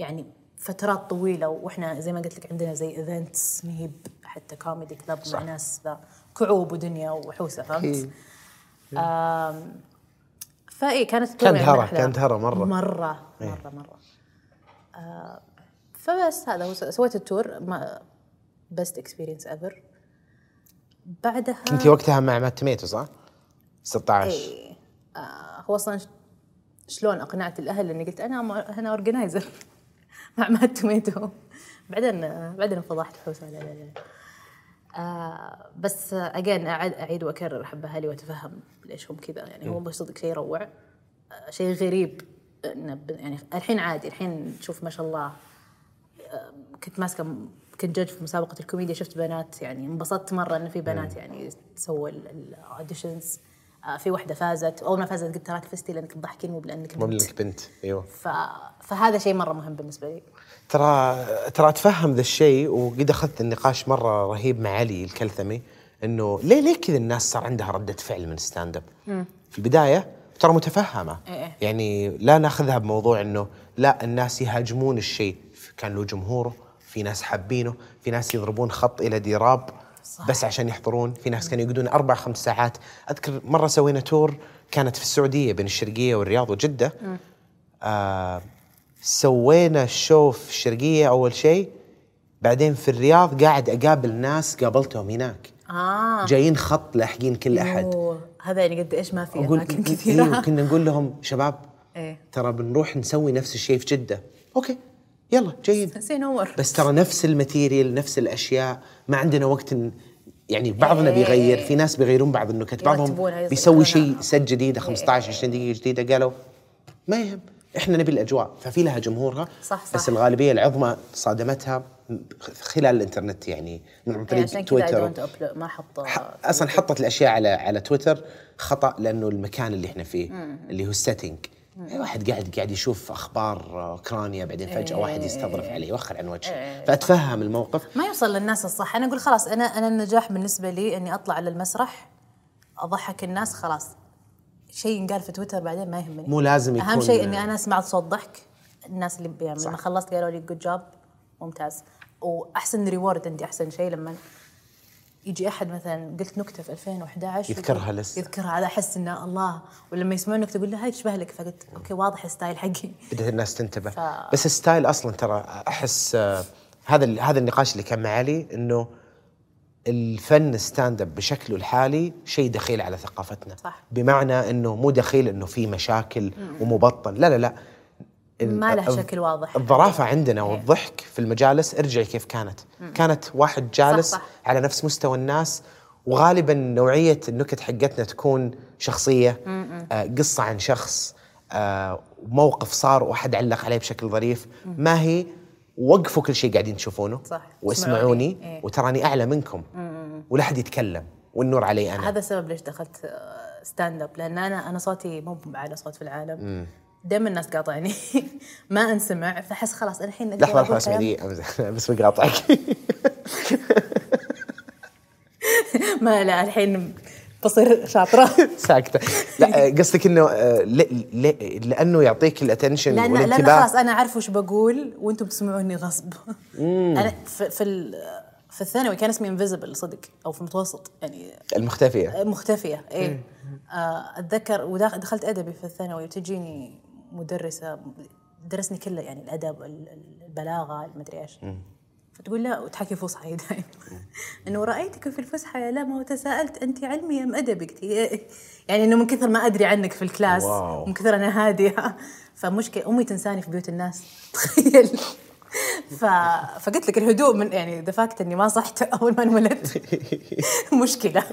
يعني فترات طويلة وإحنا زي ما قلت لك عندنا زي events مهيب حتى comedy club مع ناس ذا كعوب ودنيا وحوسه فهمت؟ آم، فاي كانت
كانت هرة، كانت هرة مرة.
مرة مرة مرة. آه فبس هذا هو سويت ال tour my best experience ever بعدها
كنتي وقتها مع مات توميتو صح؟ 16
إيه. آه هو أصلا شلون أقنعت الأهل إني قلت أنا أنا organizer مع مات توميتو بعدين بعدين انفضحت حوسة لا لا لا. آه بس again اعيد أعيد وأكرر احب أهلي وأتفهم ليش هم كذا. يعني هو بس صدق شيء يروع. آه شيء غريب يعني الحين عادي. الحين تشوف ما شاء الله آه كنت ماسكة كنت judge في مسابقة الكوميديا. شفت بنات يعني انبسطت مرة انه في بنات يعني سووا ال auditions في واحدة فازت. أول ما فازت قلت تراك فزتي لأنك تضحكين مو لانك
مو
بنت
لانك بنت. أيوه.
ف... فهذا شيء مرة مهم بالنسبة لي.
ترى ترى أتفهم ذا الشيء وقد أخذت النقاش مرة رهيب مع علي الكلثمي إنه ليه ليه كذا الناس صار عندها ردة فعل من stand-up في البداية ترى متفهمة.
إيه.
يعني لا ناخذها بموضوع إنه لا الناس يهاجمون الشيء. كان له جمهوره في ناس حابينه في ناس يضربون خط إلى ديراب.
صح.
بس عشان يحضرون في ناس كانوا يقعدون أربع خمس ساعات. أذكر مرة سوينا تور كانت في السعودية بين الشرقية والرياض وجدة. آه سوينا الشو في الشرقية أول شيء. بعدين في الرياض قاعد أقابل ناس قابلتهم هناك.
آه.
جايين خط لاحقين كل أحد.
أوه. هذا يعني قد إيش ما في أماكن
إيه
كثيرة.
كنا نقول لهم شباب
إيه.
ترى بنروح نسوي نفس الشيء في جدة. okay. يلا جيد. بس ترى نفس ال material نفس الأشياء. ما عندنا وقت. يعني بعضنا بيغير في ناس بيغيرون بعض النكت بعضهم بيسوي. شيء سد جديده 15 20 دقيقة جديدة قالوا ما يهم. إحنا نبي الأجواء. ففي لها جمهورها
صح، صح.
بس الغالبية العظمى صادمتها خلال الإنترنت يعني من عن طريق تويتر.
ما أحط
ح- أصلا حطت الأشياء على على تويتر خطأ لأنه المكان اللي إحنا فيه اللي هو ال setting واحد قاعد قاعد يشوف أخبار أوكرانيا بعدين فجأة واحد يستظرف عليه يوخر عن وجهه. فأتفهم الموقف.
ما يوصل للناس الصح. أنا أقول خلاص أنا أنا النجاح بالنسبة لي إني أطلع على المسرح أضحك الناس خلاص. شيء ينقال في تويتر بعدين ما يهمني.
مو لازم
أهم
يكون-
شيء إني أنا سمعت صوت ضحك. الناس اللي يعني. لما خلصت قالوا لي good job ممتاز. وأحسن reward عندي أحسن شيء لما يجي أحد مثلا قلت نكتة في 2011
يذكرها لسه.
يذكرها على أحس إنه الله. ولما يسمعون النكتة يقول له هاي تشبه لك فقلت okay واضح ال style حقي.
بدأت الناس تنتبه.
ف-
بس ال style أصلا ترى أحس آه، هذا هذا النقاش اللي كان مع علي إنه الفن stand-up بشكله الحالي شيء دخيل على ثقافتنا.
صح.
بمعنى إنه مو دخيل إنه في مشاكل ومبطل لا لا لا.
ما له شكل واضح.
الظرافة عندنا والضحك في المجالس ارجعي كيف كانت؟ كانت واحد جالس
صح، صح.
على نفس مستوى الناس وغالبا نوعية النكت حقتنا تكون شخصية آه قصة عن شخص آه موقف صار وأحد علق عليه بشكل ظريف. ما هي؟ وقفوا كل شيء قاعدين تشوفونه
صح.
واسمعوني
اسمعوني. إيه.
وتراني أعلى منكم. ولا حد يتكلم والنور علي أنا.
هذا السبب ليش دخلت stand-up لأن أنا أنا صوتي مو باعلى صوت في العالم. دائما الناس تقاطعني ما انسمع فاحس خلاص الحين لحظة
لحظة اسمعي بس بقاطعك
ما لا الحين بصير شاطرة.
ساكتة. لا آه، قصدك إنه آه، لأنه يعطيك ال
attention لأن
والانتباه؟
خلاص أنا عارف وش بقول وأنتم بتسمعوني غصب. أنا في في, في الثانوي كان اسمي invisible صدق أو في المتوسط يعني.
المختفية.
مختفية إيه. آه، أتذكر ودخلت أدبي في الثانوي وتجيني مدرسة درسني كله يعني الأدب ال- ال- البلاغة المدري إيش. فتقول لا وتحكي فصحى دائما إنه رأيتك في الفسحه يا لما وتساءلت أنت علمي أم أدبي قلت إيه. يعني إنه من كثر ما أدري عنك في الكلاس
wow.
من كثر أنا هادية. فمشكلة أمي تنساني في بيوت الناس. تخيل. ف... فقلت لك الهدوء من يعني the fact إني ما صحت أول ما انولدت. مشكلة.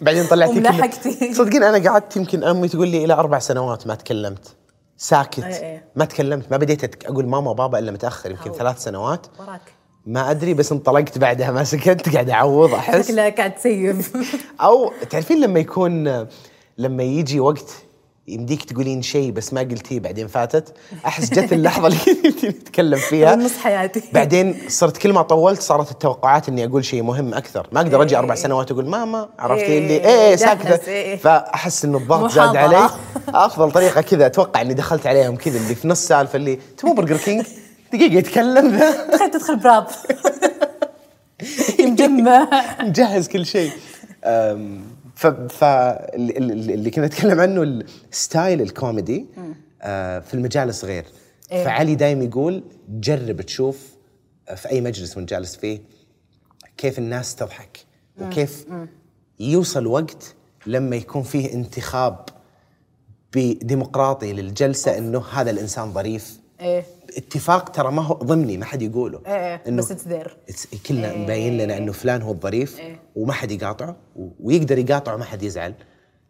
بعدين طلعتي
وملحقتي.
صدقين أنا قعدت يمكن أمي تقول لي إلى أربع سنوات ما تكلمت. ساكت
إيه إيه.
ما تكلمت ما بديت أقول ماما وبابا إلا متأخر يمكن. ثلاث سنوات
وراك
ما أدري بس انطلقت بعدها ما سكت قاعد أعوض أحس
شكلها قاعد ت
save أو تعرفين لما يكون لما يجي وقت يمديك تقولين شيء بس ما قلتيه بعدين فاتت. أحس جت اللحظة اللي كنت نتكلم فيها.
نص حياتي.
بعدين صرت كل ما طولت صارت التوقعات إني أقول شيء مهم أكثر. ما أقدر أجي
إيه.
أربع سنوات أقول ماما عرفتي
إيه،
اللي؟ إيه
جهز،
ساكتة.
إيه.
فأحس إنه الضغط زاد. علي. أفضل طريقة كذا أتوقع إني دخلت عليهم كذا اللي في نص سالفة اللي تبغى برجر كينج؟ دقيقة يتكلم ذا.
تخيل تدخل prep. مجمع
مجهز كل شيء. ف اللي- كنا نتكلم عنه ال style الكوميدي آه، في المجالس غير
إيه.
فعلي دايم يقول جرب تشوف في أي مجلس من جالس فيه كيف الناس تضحك وكيف يوصل وقت لما يكون فيه انتخاب بديمقراطي للجلسة إنه هذا الإنسان ظريف.
إيه.
اتفاق ترى ما هو ضمني ما حد يقوله.
إيه بس
it's there كلنا مبين لنا إنه فلان هو الظريف
إيه.
وما حد يقاطعه ويقدر يقاطعه ما حد يزعل.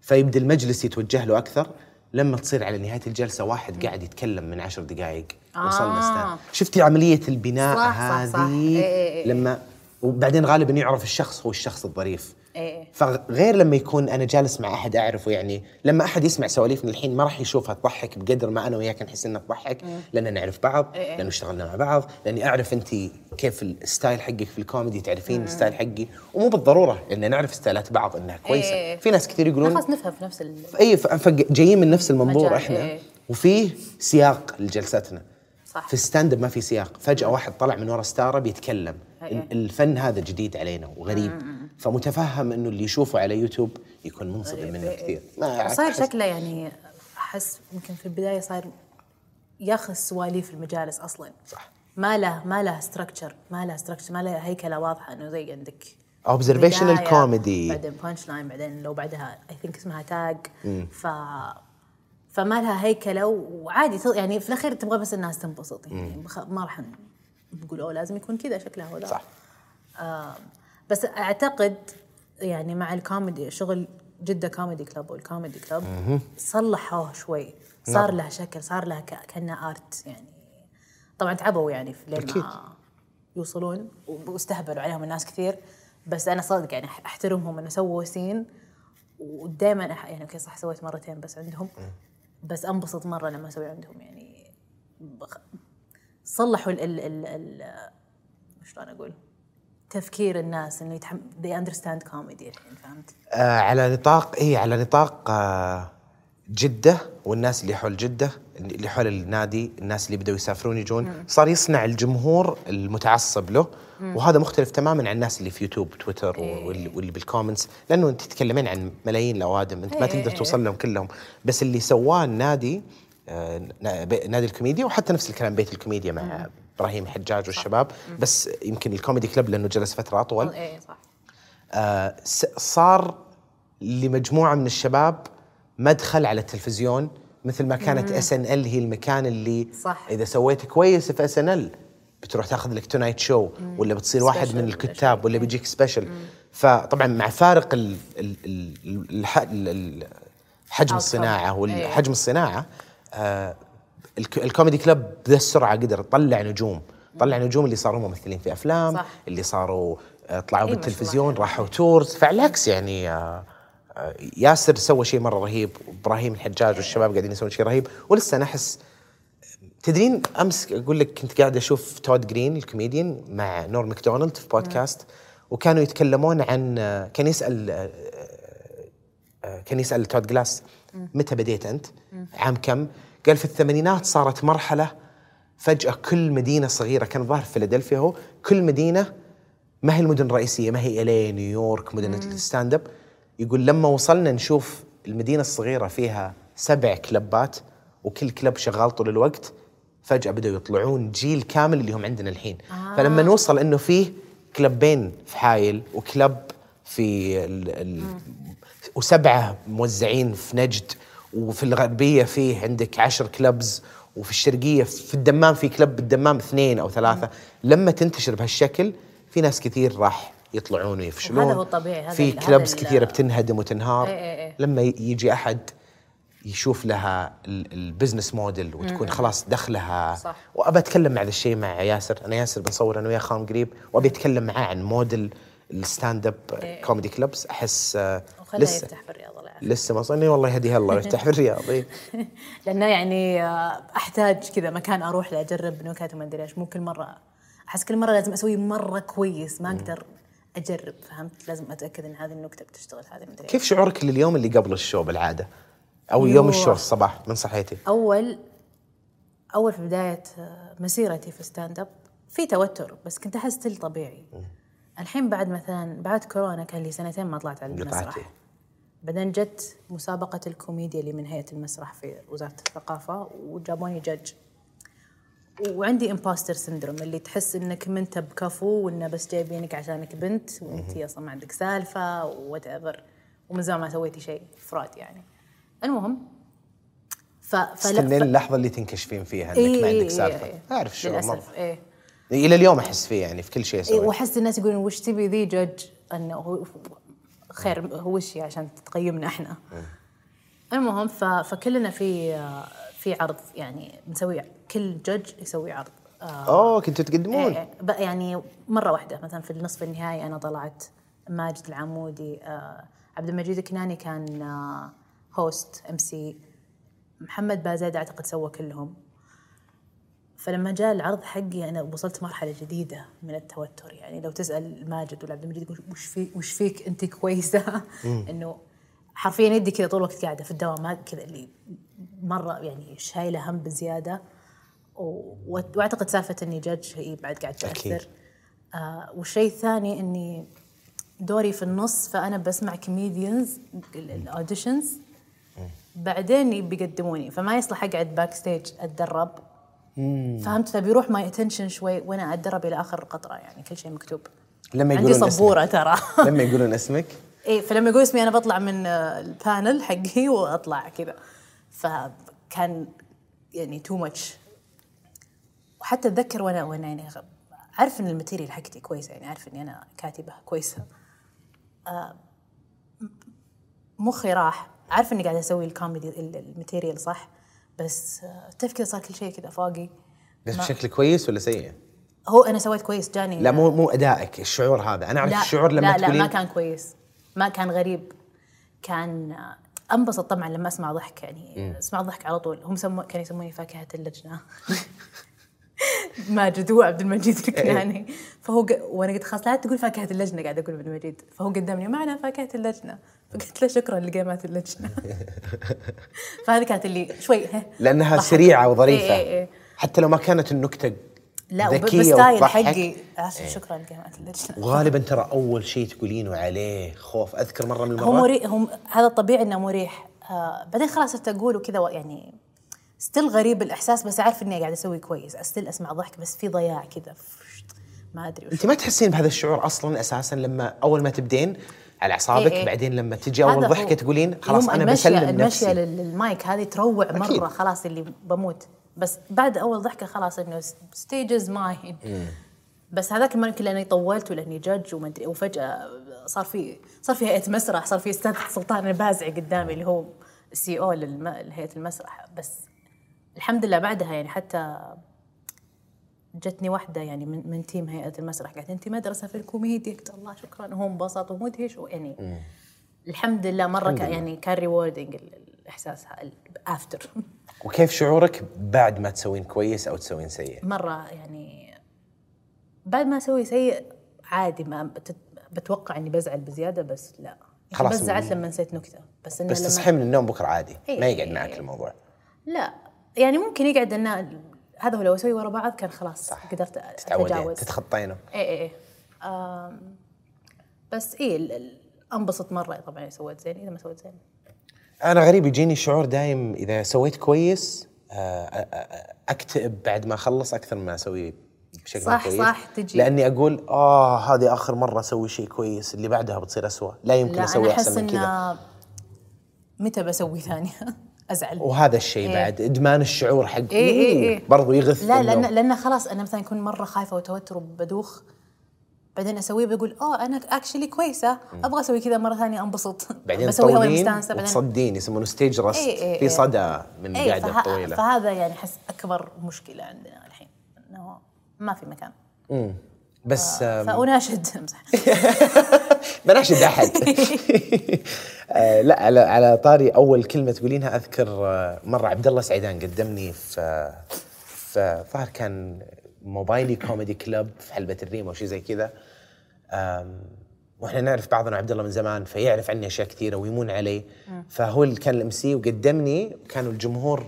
فيبدأ المجلس يتوجه له أكثر. لما تصير على نهاية الجلسة واحد قاعد يتكلم من عشر دقائق وصلنا
آه.
ستان شفتي عملية البناء
صح، صح، صح.
هذه؟
إيه، إيه، إيه.
لما وبعدين غالبا يعرف الشخص هو الشخص الظريف.
إيه.
فغير لما يكون أنا جالس مع أحد أعرفه يعني لما أحد يسمع سواليفنا الحين ما راح يشوفها تضحك بقدر ما أنا وياك نحس إنها تضحك لأن نعرف بعض
إيه.
لأنه اشتغلنا مع بعض لأني أعرف أنت كيف ال style حقك في الكوميدي تعرفين ال style حقي ومو بالضرورة إن نعرف style ات بعض إنها كويسة
إيه.
في ناس كثير يقولون
خلاص نفهم في نفس ال...
اي فجايين من نفس المنظور إحنا
إيه.
وفيه سياق لجلستنا
صح.
في ال stand up ما في سياق فجأة واحد طلع من ورا ستارة بيتكلم
إيه.
ال- الفن هذا جديد علينا وغريب فمتفهم إنه اللي يشوفه على يوتيوب يكون منصدم منه كثير ما
صاير شكله يعني أحس يمكن في البداية صاير ياخذ سواليف المجالس أصلا.
صح.
ما له ما له structure ما له structure ما له هيكلة واضحة إنه زي عندك بداية،
comedy.
بعدين punch line بعدين لو بعدها I think اسمها tag ف فما لها هيكلة وعادي يعني في الأخير تبغى بس الناس تنبسط. يعني ما راح نقول أوه لازم يكون كذا شكله هو
صح.
آه بس أعتقد يعني مع الكوميدي شغل جدة comedy club وال comedy club صلحوه شوي. صار له شكل صار له ك- كأنه art يعني. طبعا تعبوا يعني في لين. ما يوصلون واستهبلوا عليهم الناس كثير. بس أنا صادق يعني أحترمهم إنه سووا scene. ودائما. يعني okay صح سويت مرتين بس عندهم. بس أنبسط مرة لما أسوي عندهم يعني. صلحوا ال ال ال, ال... شلون أقول؟ تفكير الناس إنه يتحم... they understand comedy الحين فهمت؟
آه على نطاق إي على نطاق آه جدة والناس اللي حول جدة اللي حول النادي الناس اللي بدأوا يسافرون يجون. صار يصنع الجمهور المتعصب له. وهذا مختلف تماما عن الناس اللي في يوتيوب تويتر
إيه.
واللي, بال comments لأنه أنت تتكلمين عن ملايين الأوادم أنت ما تقدر توصل لهم كلهم. بس اللي سواه النادي آه، نادي الكوميديا وحتى نفس الكلام بيت الكوميديا مع إبراهيم حجاج والشباب. بس يمكن ال comedy club لأنه جلس فترة أطول.
إيه صح.
آه، صار لمجموعة من الشباب مدخل على التلفزيون مثل ما كانت SNL هي المكان اللي
صح.
إذا سويت كويس في SNL بتروح تاخذ لك Tonight Show ولا بتصير واحد من الكتاب. ولا بيجيك special فطبعا مع فارق ال ال ال الح- ال ال حجم.
الصناعة.
والحجم الصناعة آه ال comedy club بذا السرعة قدر يطلع نجوم طلع نجوم اللي صاروا ممثلين في أفلام
صح.
اللي صاروا آه، طلعوا
إيه،
بالتلفزيون. راحوا tours فعلى يعني آه، آه، ياسر سوى شيء مرة رهيب وابراهيم الحجاج والشباب قاعدين يسوون شيء رهيب ولسه أنا احس تدرين أمس أقول لك كنت قاعد أشوف تود جلاس الكوميديان مع نورم ماكدونالد في بودكاست وكانوا يتكلمون عن كان يسأل كان يسأل تود جلاس متى بديت أنت؟ عام كم؟ قال في الثمانينات صارت مرحلة فجأة كل مدينة صغيرة كان ظاهر في فيلادلفيا هو كل مدينة ما هي المدن الرئيسية ما هي الي نيويورك مدن ال stand up يقول لما وصلنا نشوف المدينة الصغيرة فيها سبع club ات وكل club شغال طول الوقت فجأة بدأوا يطلعون جيل كامل اللي هم عندنا الحين. آه. فلما نوصل إنه فيه club ين في حايل و club في ال ال وسبعة موزعين في نجد وفي الغربية فيه عندك عشر clubs وفي الشرقية في الدمام في club بالدمام اثنين أو ثلاثة. لما تنتشر بهالشكل في ناس كثير راح يطلعون ويفشلون.
وهذا هو الطبيعي، هذا
في
هذا clubs
كثيرة بتنهدم وتنهار.
إيه إيه إيه.
لما يجي أحد يشوف لها ال- ال business model وتكون خلاص دخلها.
صح.
وابى أتكلم مع ذا الشيء مع ياسر. أنا ياسر بنصور أنا وياه خام قريب. وأبي أتكلم معاه عن موديل ال stand-up comedy clubs أحس آه، لسه
يفتح بالرياض الله يعافيك.
لسه ما صني والله يهديها الله ويفتح في الرياض. إيه.
لأنه يعني آه، أحتاج كذا مكان أروح له اجرب نكت وما أدري إيش. مو كل مرة أحس كل مرة لازم أسوي مرة كويس ما أقدر أجرب فهمت؟ لازم أتأكد إن هذه النكتة بتشتغل هذه ما أدري
كيف شعورك لليوم اللي قبل ال show بالعادة؟
أو.
يوم الشو الصباح من صحيتي؟
أول أول في بداية آه، مسيرتي في stand-up في توتر بس كنت أحس طبيعي. الحين بعد مثلا بعد كورونا كان لي سنتين ما طلعت على. المسرح. بعدين جت مسابقة الكوميديا اللي من هيئة المسرح في وزارة الثقافة وجابوني جج وعندي imposter syndrome اللي تحس إنك ما أنت بكفو وإنه بس جايبينك عشانك بنت وأنت أصلا ما عندك سالفة whatever ومن زمان ما سويتي شيء فراد يعني. المهم ف
تستنين اللحظة اللي تنكشفين فيها إنك
إيه
ما
إيه
عندك سالفة.
إيه.
أعرف شو
للأسف إيه.
إلى اليوم أحس فيه يعني في كل شيء
إيه
أسويه.
وأحس الناس يقولون وش تبي ذي جج أنه خير هو وش هي عشان تقيمنا إحنا. المهم ف... فكلنا في في عرض يعني بنسوي كل جج يسوي عرض. آه.
اوه كنتوا تقدمون.
إيه ب- يعني مرة واحدة مثلا في النصف النهائي أنا طلعت ماجد العمودي آه عبد المجيد الكناني كان آه host MC محمد بازيد أعتقد سوى كلهم. فلما جاء العرض حقي أنا وصلت مرحلة جديدة من التوتر. يعني لو تسأل ماجد ولا عبد المجيد يقول وش في وش فيك أنت كويسة؟ إنه حرفيا يدي كذا طول الوقت قاعدة في الدوام كذا اللي مرة يعني شايلة هم بزيادة. وأعتقد سالفة إني judge هي بعد قاعد. تأثر. آه والشيء الثاني إني دوري في النص فأنا بسمع comedians ال auditions بعدين بيقدموني فما يصلح أقعد backstage أتدرب. فهمت؟ فبيروح my attention شوي وأنا اتدرب إلى آخر قطرة يعني كل شيء مكتوب.
لما
عندي
يقولون
سبورة ترى.
اسمك لما يقولون اسمك.
إيه فلما يقول اسمي أنا بطلع من ال panel حقي وأطلع كذا. فكان يعني too much وحتى أتذكر وأنا وأنا يعني عارف إن ال material حقتي كويسة يعني عارف إني أنا كاتبة كويسة. آه، مخي راح. عارف إني قاعدة أسوي الكوميدي ال- ال material صح؟ بس آه، تعرف كذا صار كل شيء كذا فوقي.
بس بشكل كويس ولا سيء؟
هو أنا سويت كويس جاني
لا مو مو أدائك الشعور هذا. أنا أعرف الشعور لما
لا لا ما كان كويس. ما كان غريب. كان آه، انبسط طبعا لما أسمع ضحك يعني أسمع ضحك على طول. هم سمو كانوا يسموني فاكهة اللجنة. ماجد هو عبد المجيد الكناني. فهو ق... وأنا قلت خلاص لا تقول فاكهة اللجنة قاعد أقول عبد المجيد فهو قدمني معنا فاكهة اللجنة. فقلت له شكرا لقيمات اللجنة. فهذه كانت اللي شوي ها
لأنها
ضحك.
سريعة وظريفة.
إيه إيه إيه.
حتى لو ما كانت النكتة
لا بستايل. حقي. آسف شكرا لقيمات اللجنة.
وغالبا ترى أول شيء تقولينه عليه خوف. أذكر مرة من
هو
المرات.
مريح هم هذا الطبيعي إنه مريح. آه بعدين خلاص صرت أقول وكذا يعني still غريب الإحساس بس أعرف إني قاعد أسوي كويس. still أسمع ضحك بس في ضياع كذا. ما أدري
أنت ما تحسين بهذا الشعور أصلا أساسا لما أول ما تبدين على أعصابك
إيه إيه.
بعدين لما تجي أول
ضحكة.
تقولين خلاص أنا
المشية
بسلم
المشية
نفسي
لل- للمايك هذه تروع
أكيد.
مرة خلاص اللي بموت. بس بعد أول ضحكة خلاص إنه stage is mine بس هذاك ما يمكن لأني طولت ولأني judge وما أدري وفجأة صار في صار في هيئة مسرح صار في أستاذ سلطان البازعي قدامي اللي هو ال CEO لهيئة المسرح. بس الحمد لله بعدها يعني حتى جتني واحدة يعني من, من team هيئة المسرح. قالت أنت مدرسة في الكوميديا. قلت الله شكرا. وهو انبسط ومدهش ويعني الحمد لله مرة كان يعني كان rewarding الإحساس after
وكيف شعورك بعد ما تسوين كويس أو تسوين سيء؟
مرة يعني بعد ما أسوي سيء عادي ما بت- بتوقع إني بزعل بزيادة بس لا. يعني
خلاص.
بس زعلت لما نسيت نكتة. بس إنه
بس تصحي من النوم بكرة عادي.
إيه.
ما يقعد معك الموضوع.
لا. يعني ممكن يقعد إنه هذا هو لو أسوي ورا بعض كان خلاص
صح.
قدرت أتجاوز.
تتخطينه.
إيه إيه آم، بس ال- انبسط مرة طبعا إذا سويت زين إذا ما سويت زين.
أنا غريب يجيني شعور دايم إذا سويت كويس آه، آه، آه، أكتئب بعد ما أخلص أكثر ما أسوي بشكل
صح،
كويس.
صح، تجي.
لأني أقول آه هذه آخر مرة أسوي شيء كويس اللي بعدها بتصير أسوأ. لا يمكن
لا أسوي
أحسن
أحس
من كذا.
إنه متى بسوي ثانية؟ أزعل
وهذا الشيء
إيه.
بعد إدمان الشعور حق
إيه إيه إيه.
برضو يغث
لا لأن لأن خلاص أنا مثلا اكون مرة خايفة وتوتر وبدوخ بعدين أسويه بقول آه أنا actually كويسة أبغى أسوي كذا مرة ثانية أنبسط
بعدين
بسويها
وأنا
مستانسة بعدين
وتصدين يسمونه stage rust
إيه إيه
في
إيه.
صدى من
إيه
القعده
فه-
الطويلة
فهذا يعني أحس أكبر مشكلة عندنا الحين إنه ما في مكان
مم. بس آه
فاناشد امزح
بناشد أحد. آه لا على على طاري أول كلمة تقولينها أذكر آه مرة عبد الله سعيدان قدمني في في ظهر كان موبايلي comedy club في حلبة الريم أو شيء زي كذا. وإحنا نعرف بعضنا عبد الله من زمان فيعرف عني أشياء كثيرة ويمون علي فهو اللي كان ال MC وقدمني وكانوا الجمهور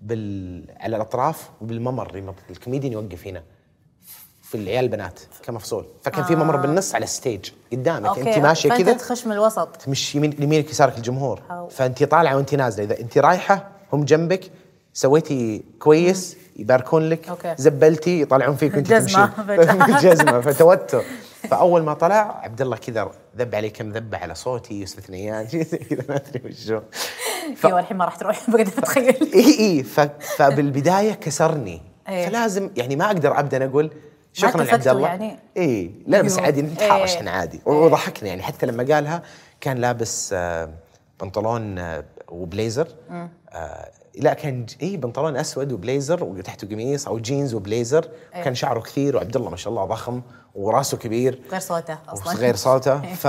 بال على الأطراف وبالممر الكوميديان يوقف هنا. في العيال البنات كمفصول. فكان في ممر بالنص على ال stage قدامك. أنت
ماشية
كذا
تخش من الوسط.
تمشي يمين يمينك يسارك الجمهور.
أو.
فأنت طالعة وأنت نازلة. إذا أنت رايحة هم جنبك سويتي كويس يباركون لك
okay.
زبلتي يطلعون فيك
وأنت
تمشي. جزمة فتوتر. فأول ما طلع عبد الله كذا ذب علي كم ذبة على صوتي يوسف ثنيان كذا ما أدري وشو
أيوه الحين ما راح تروح بقدر اتخيل
إي إي. ف... فبالبداية كسرني.
إيه.
فلازم يعني ما أقدر أبدأ أقول شكرا عبد الله
يعني؟
اي لا بس
أيوه.
عادي نتحارش
إيه.
إحنا عادي. وضحكنا يعني حتى لما قالها كان لابس آه، بنطلون آه، وبليزر. آه لا كان اي بنطلون أسود وبليزر وتحته قميص أو جينز وبليزر. وكان شعره كثير وعبد الله ما شاء الله ضخم وراسه كبير.
غير صوته أصلا.
وصغير صوته. ف...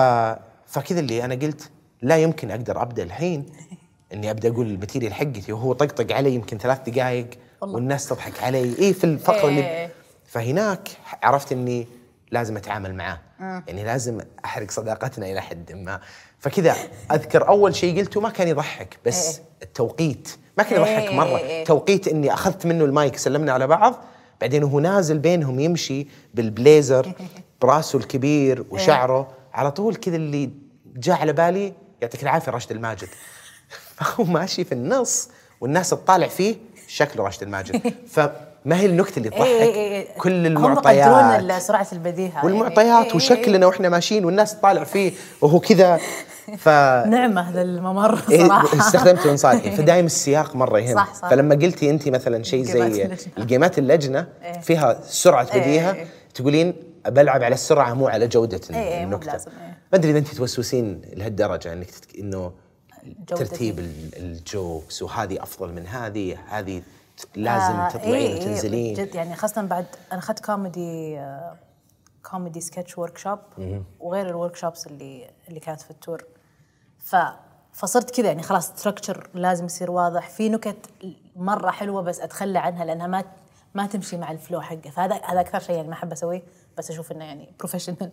فكذا اللي أنا قلت لا يمكن أقدر أبدأ الحين إني أبدأ أقول material حقتي وهو طقطق علي يمكن ثلاث دقائق. والناس تضحك علي. اي في الفقرة
إيه.
اللي فهناك عرفت إني لازم أتعامل معاه. يعني لازم أحرق صداقتنا إلى حد ما. فكذا أذكر أول شيء قلته ما كان يضحك بس
إيه.
التوقيت. ما كان يضحك
إيه،
مرة.
إيه،.
توقيت إني أخذت منه المايك سلمنا على بعض. بعدين وهو نازل بينهم يمشي بالبليزر براسه الكبير وشعره. على طول كذا اللي جاء على بالي يعطيك العافية راشد الماجد. فهو ماشي في النص والناس تطالع فيه شكله راشد الماجد. فما هي النكتة اللي تضحك
إيه إيه إيه.
كل
هم
المعطيات
ال- سرعة البديهة
والمعطيات
إيه، إيه،
وشكلنا وإحنا ماشيين والناس تطالع فيه وهو كذا ف
إيه. نعمة هذا الممر
إيه،
صراحة
استخدمته لصالحي فدايم السياق مرة يهم
صح، صح.
فلما قلتي انت مثلا شيء زي. الجيمات اللجنة
إيه.
فيها سرعة
إيه،
بديهة
إيه.
تقولين بلعب على السرعة مو على جودة
إيه، إيه، النكتة إيه.
ما أدري إذا انت توسوسين لهالدرجة إنك.
إنه
ترتيب ال- jokes وهذه أفضل من هذه هذه لازم
آه،
تطلعين
إيه، إيه،
وتنزلين.
جد يعني خاصة بعد أنا أخذت كوميدي آه، كوميدي sketch workshop وغير ال workshops اللي اللي كانت في ال tour ف فصرت كذا يعني خلاص structure لازم يصير واضح. في نكت مرة حلوة بس أتخلى عنها لأنها ما ما تمشي مع ال flow حقه. فهذا هذا أكثر شيء يعني ما أحب أسويه بس أشوف إنه يعني professional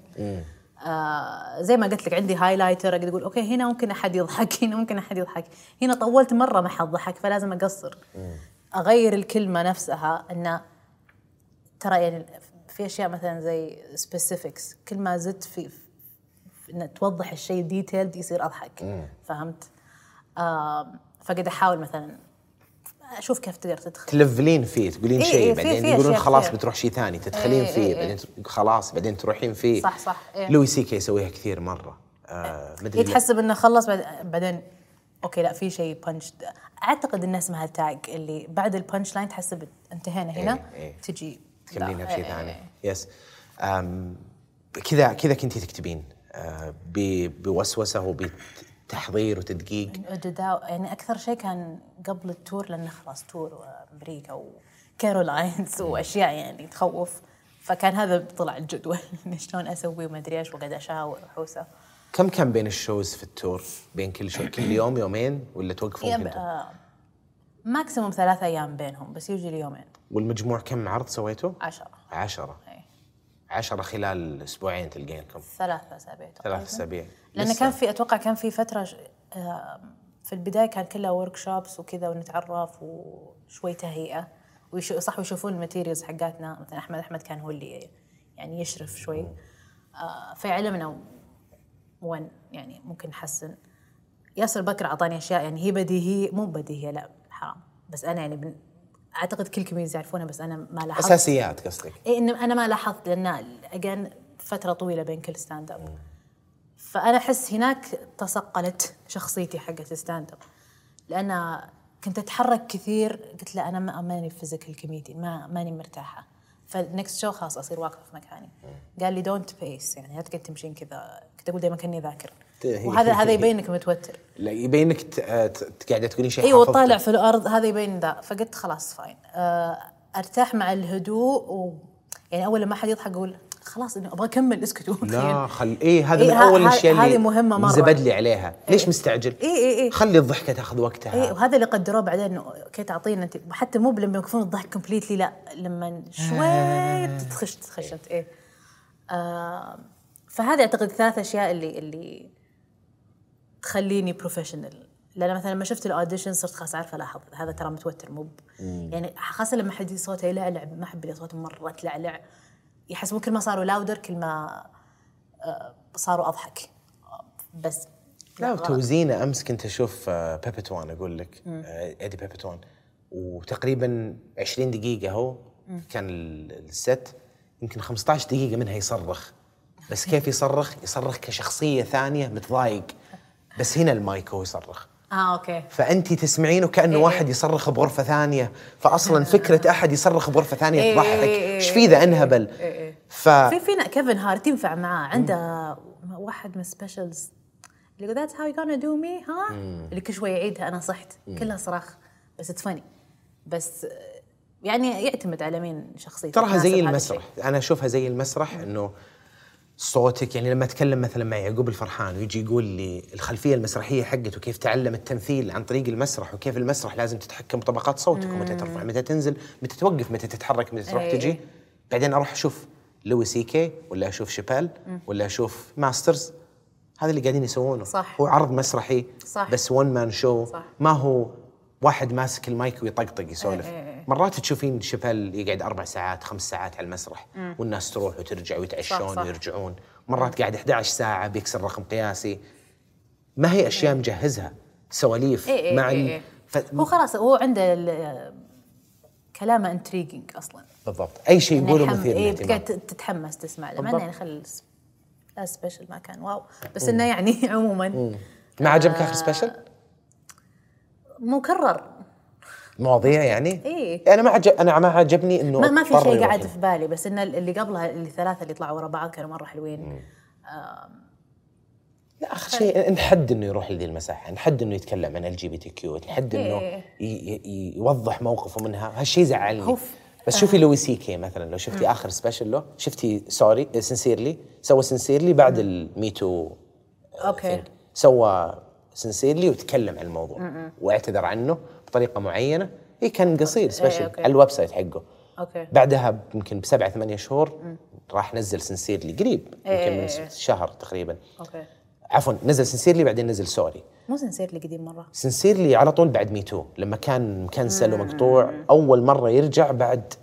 آه زي ما قلت لك عندي highlighter أقدر أقول okay هنا ممكن أحد يضحك هنا ممكن أحد يضحك. هنا طولت مرة ما حد ضحك فلازم أقصر. أغير الكلمة نفسها انه ترى يعني في أشياء مثلا زي specifics كل ما زدت في, في إن توضح الشيء detailed يصير أضحك فهمت؟ آه فقد أحاول مثلا أشوف كيف تقدر تدخل
تلفلين فيه تقولين
إيه
شيء
إيه،
بعدين تقولون
أشياء
خلاص
كثير.
بتروح شيء ثاني تدخلين
إيه
فيه
إيه
بعدين خلاص بعدين تروحين فيه
صح صح إيه.
لوي سي كي يسويها كثير مرة آه مدري.
تحسب انه خلص بعد- بعدين okay لا في شيء punch أعتقد انها اسمها tag اللي بعد ال punchline تحسب انتهينا هنا
إيه، إيه.
تجي.
تكملينها بشيء
إيه،
ثاني.
إيه.
yes كذا كذا كنتي تكتبين ب- بوسوسة وبتحضير وتدقيق؟
يعني أكثر شيء كان قبل ال tour لأنه خلاص tour وأمريكا وكارولاينز وأشياء يعني تخوف. فكان هذا طلع الجدول شلون أسوي وما أدري إيش وقاعد أشاور وحوسة.
كم كان بين ال shows في ال tour؟ بين كل show كل يوم يومين؟ ولا توقفون
يب-
كنتوا
آه، maximum ثلاثة أيام بينهم بس usually يومين
والمجموع كم عرض سويتوا
عشرة.
عشرة.
إيه.
عشرة خلال أسبوعين تلقينكم
ثلاث أسابيع تقريباً.
ثلاث أسابيع.
لأن
لسه.
كان في أتوقع كان في فترة ش- آه، في البداية كان كلها workshops وكذا ونتعرف وشوي تهيئة. ويشوفون صح ويشوفون ال materials حقاتنا مثلا احمد أحمد كان هو اللي يعني يشرف شوي. آه، فيعلمنا وين يعني ممكن نحسن ياسر بكر أعطاني أشياء يعني هي بديهية مو بديهية لا حرام. بس أنا يعني بن أعتقد كل comedians يعرفونه بس أنا ما لاحظت.
أساسيات قصدك؟
إيه إن أنا ما لاحظت لأن اجين فترة طويلة بين كل stand up فأنا أحس هناك تصقلت شخصيتي حقت stand up لأن كنت أتحرك كثير قلت لا أنا ما ماني physical comedy ما ماني مرتاحة. فال next show خلاص أصير واقفة في مكاني. قال لي don't pace يعني لا تقعد تمشين كذا. كنت أقول دائما كأني ذاكر وهذا هذا يبين انك متوتر.
لا آه، ت- قاعدة تقولين شيء أيوه.
طالع في الأرض هذا يبين ذا. فقلت خلاص fine آه، أرتاح مع الهدوء و يعني أول لما حد يضحك أقول خلاص انه أبغى أكمل اسكتوا.
لا خل إيه هذا
إيه،
من
أول
الأشياء اللي
هذه مهمة مرة.
زبد لي عليها. ليش مستعجل؟
اي اي اي
خلي الضحكة تاخذ وقتها.
اي وهذا اللي قدروه بعدين انه okay تعطينا انت حتى مو لما يوقفون الضحك completely لا لما شوي تتخش انت إيه. آه فهذه أعتقد ثلاث أشياء اللي اللي تخليني professional لأن مثلا لما شفت ال audition صرت خلاص عارفه ألاحظ. هذا ترى متوتر مو يعني خاصة لما حد صوته يلعلع ما أحب اللي صوته مرة تلعلع. يحسبون كل ما صاروا louder كل ما آه صاروا أضحك. بس.
لا. وتوزينه أمس كنت أشوف آه، بيبتوان أقول لك. آه، ايدي بيبتوان وتقريبا 20 دقيقة هو. كان ال- set يمكن 15 دقيقة منها يصرخ. بس كيف يصرخ؟ يصرخ كشخصية ثانية متضايق. بس هنا المايك هو يصرخ.
آه okay.
فأنت تسمعينه كأنه
إيه.
واحد يصرخ بغرفة ثانية. فاصلا فكرة أحد يصرخ بغرفة ثانية
إيه،
تضحك.
إيه، إيه،
إيش في ذا أنهبل؟
إيه، إيه.
ف
في فينا كيفن هارت ينفع معاه. عنده واحد من ال specials اللي يقول that's how you gonna do me huh؟ اللي كل شوي يعيدها. أنا صحت. كلها صراخ. بس it's funny بس يعني يعتمد على مين شخصيته.
تراها زي المسرح. أنا أشوفها زي المسرح إنه صوتك يعني لما أتكلم مثلا مع يعقوب الفرحان ويجي يقول لي الخلفية المسرحية حقته كيف تعلم التمثيل عن طريق المسرح وكيف المسرح لازم تتحكم بطبقات صوتك ومتى ترفع متى تنزل متى توقف متى تتحرك متى تروح
إيه.
تجي بعدين أروح أشوف لوي سي كي ولا أشوف شابيل ولا أشوف ماسترز هذا اللي قاعدين يسوونه
صح.
هو عرض مسرحي
صح.
بس one man show
صح.
ما هو واحد ماسك المايك ويطقطق يسولف
إيه إيه.
مرات تشوفين شابيل يقعد أربع ساعات خمس ساعات على المسرح والناس تروح وترجع ويتعشون
صح، صح.
ويرجعون. مرات قاعد 11 ساعة بيكسر رقم قياسي. ما هي أشياء مجهزها سواليف
إيه إيه
مع
إيه إيه.
ف...
هو خلاص هو عنده ال- كلامه intriguing أصلا.
بالضبط. أي شيء يقوله مثير
إيه
للاهتمام.
بتقعد تتحمس تسمع له مع. إنه يعني خل لا special ما كان. wow. بس إنه يعني عموما.
ما عجبك اخر special؟
مكرر.
مواضيع يعني؟
إيه.
أنا ما عجب أنا ما عجبني إنه
ما, ما في شيء قاعد. في بالي بس إن اللي قبلها اللي ثلاثة اللي طلعوا ورا بعض كانوا مرة حلوين.
لا اخر شيء نحد إنه يروح لذي المساحة، نحد إنه يتكلم عن ال LGBTQ، نحد إنه
إيه.
ي- يوضح موقفه منها، هالشيء زعلني. بس شوفي Louis C.K. مثلا لو شفتي آخر special له، شفتي Sorry Sincerely سوى Sincerely بعد ال
MeToo okay.
سوى Sincerely وتكلم عن الموضوع واعتذر عنه. بطريقة معينة، اي كان قصير special
okay.
على ال website حقه.
okay.
بعدها يمكن بسبعة ثمانية شهور راح نزل Sincerely قريب يمكن من
إيه.
شهر تقريبا.
okay.
عفوا نزل Sincerely بعدين نزل Sorry.
مو Sincerely قديم مرة.
Sincerely على طول بعد MeToo لما كان مكنسل ومقطوع أول مرة يرجع بعد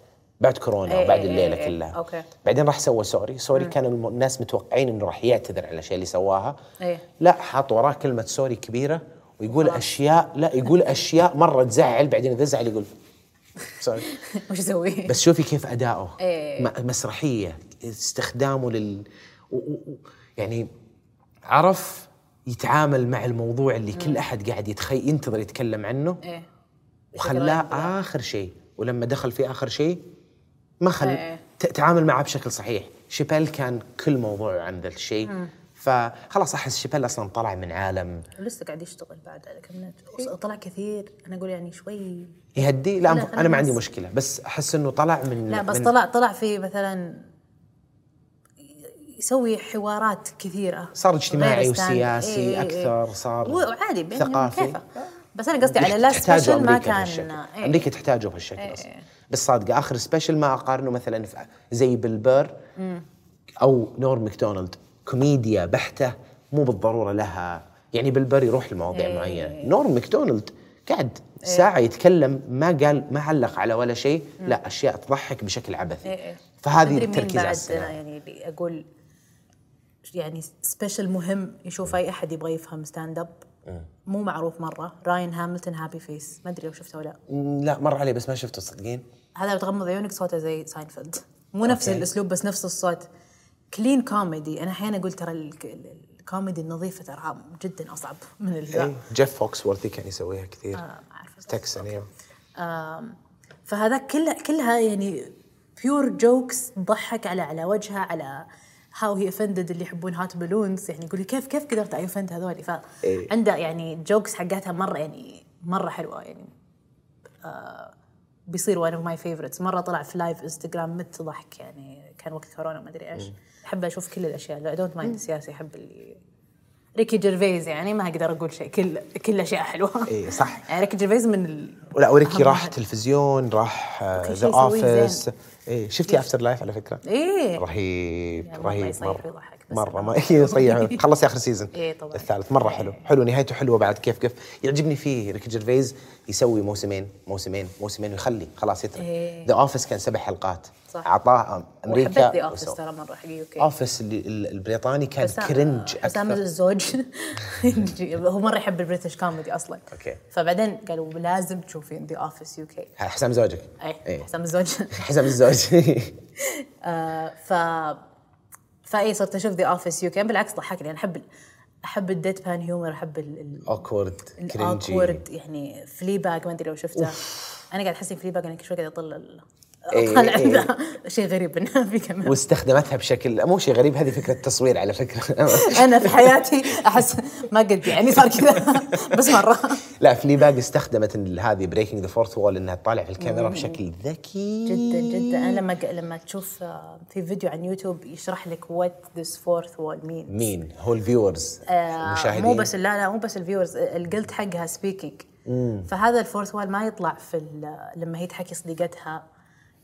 بعد كورونا
إيه
وبعد
إيه
الليلة
إيه
كلها.
okay.
بعدين راح سوى Sorry. Sorry كان الناس متوقعين إنه راح يعتذر على الاشياء اللي سواها.
إيه.
لا حاط وراه كلمة sorry كبيرة. ويقول أشياء لا يقول أشياء مرة تزعل بعدين إذا زعل يقول sorry.
وش أسوي؟
بس شوفي كيف أداؤه.
إيه.
مسرحية استخدامه لل و... و... يعني عرف يتعامل مع الموضوع اللي كل أحد قاعد يتخيل ينتظر يتكلم عنه.
إيه.
وخلاه آخر شيء. ولما دخل في آخر شيء ما خل
إيه.
تعامل معه بشكل صحيح. شيبيل كان كل موضوعه عن ذا الشيء. فخلاص أحس شيبيل أصلا طلع من عالم.
لسه قاعد يشتغل بعد على كم طلع كثير. أنا أقول يعني شوي.
يهدي؟ لا,
لا،
أنا ما عندي مشكلة. بس أحس إنه طلع من
لا بس
من
طلع طلع في مثلا يسوي حوارات كثيرة.
صار اجتماعي. وسياسي
إيه إيه إيه.
صار
وعادي يعني
ثقافي.
بس أنا قصدي على
تحتاجه
special ما كان. إيه.
أمريكا تحتاجه بهالشكل
إيه.
أصلا. بس صادقة آخر special ما أقارنه مثلا زي Bill Burr أو Norm Macdonald. كوميديا بحتة مو بالضرورة لها. يعني Bill Burr يروح لمواضيع
إيه.
معينة. Norm Macdonald قعد ساعة يتكلم ما قال ما علق على ولا شيء. لا أشياء تضحك بشكل عبثي.
إيه إيه.
فهذه التركيز على.
أنا يعني اللي أقول يعني special مهم يشوف أي أحد يبغى يفهم stand-up مو معروف مرة. Ryan Hamilton Happy Face ما أدري لو شفته ولا لا.
مر علي بس ما شفته صدقين.
هذا لو تغمض عيونك صوته زي ساينفيلد مو نفس
okay.
الأسلوب بس نفس الصوت. clean comedy. أنا أحيانا أقول ترى ال- ال- الكوميدي النظيفة ترى جدا أصعب من ال
إيه. Jeff Foxworthy كان يسويها كثير.
آه،
Texan إيه.
فهذا كلها كلها يعني pure jokes تضحك على على وجهها على how he offended اللي يحبون hot air balloons يعني يقول كيف كيف قدرت اي هذولي؟
إيه.
فعنده يعني jokes حقتها مرة يعني مرة حلوة يعني. آه بيصير one of my favorites. مرة طلع في live Instagram مت ضحك يعني. كان وقت كورونا ما أدري إيش. أحب أشوف كل الأشياء. لا don't mind السياسي أحب اللي Ricky Gervais يعني ما أقدر أقول شيء. كل كل أشياء حلوة.
إيه، صح.
يعني Ricky Gervais من ال...
ولا و
Ricky
راح
واحد.
تلفزيون راح The
Office.
إيه شفتي After Life على فكرة؟
إيه.
رهيب
يعني
رهيب مرة.
مرة
ما إيه، يصيح خلص اخر season
إيه طبعاً.
الثالث. مرة حلو. حلو نهايته حلوة بعد. كيف كيف؟ يعجبني فيه Ricky Gervais يسوي موسمين موسمين موسمين ويخلي خلاص يترك.
إيه.
The Office كان سبع حلقات.
صح.
أعطاه أمريكا
وحبيت The
Office.
ترى مرة حق
UK Office البريطاني كان cringe
حسام
أكثر.
الزوج. هو مرة يحب ال British comedy
أصلا. okay.
فبعدين قالوا لازم تشوفين The Office UK
حسام زوجك.
اي
إيه.
حسام الزوج.
حسام الزوج.
آه، ف فاي صرت أشوف The Office UK بالعكس ضحكني. أنا أحب أحب ال deadpan humor أحب ال
awkward cringey
ال awkward يعني Fleabag ما أدري لو شفته أنا قاعد أحس Fleabag أنا كل شوي قاعد اطل ال-
إيه، إيه.
شيء غريب انه في كمان.
واستخدمتها بشكل مو شيء غريب هذه فكرة تصوير على فكرة.
أنا في حياتي أحس ما قد يعني صار كذا. بس مرة.
لا Fleabag استخدمت هذه breaking the fourth wall إنها تطالع في الكاميرا بشكل ذكي.
جدا جدا. أنا لما لما تشوف آه، في فيديو على يوتيوب يشرح لك what this fourth wall مين
مين؟ هو ال viewers المشاهدين.
مو بس لا لا مو بس ال viewers ال guilt حقها speaking فهذا ال fourth wall ما يطلع في لما هي تحكي صديقتها.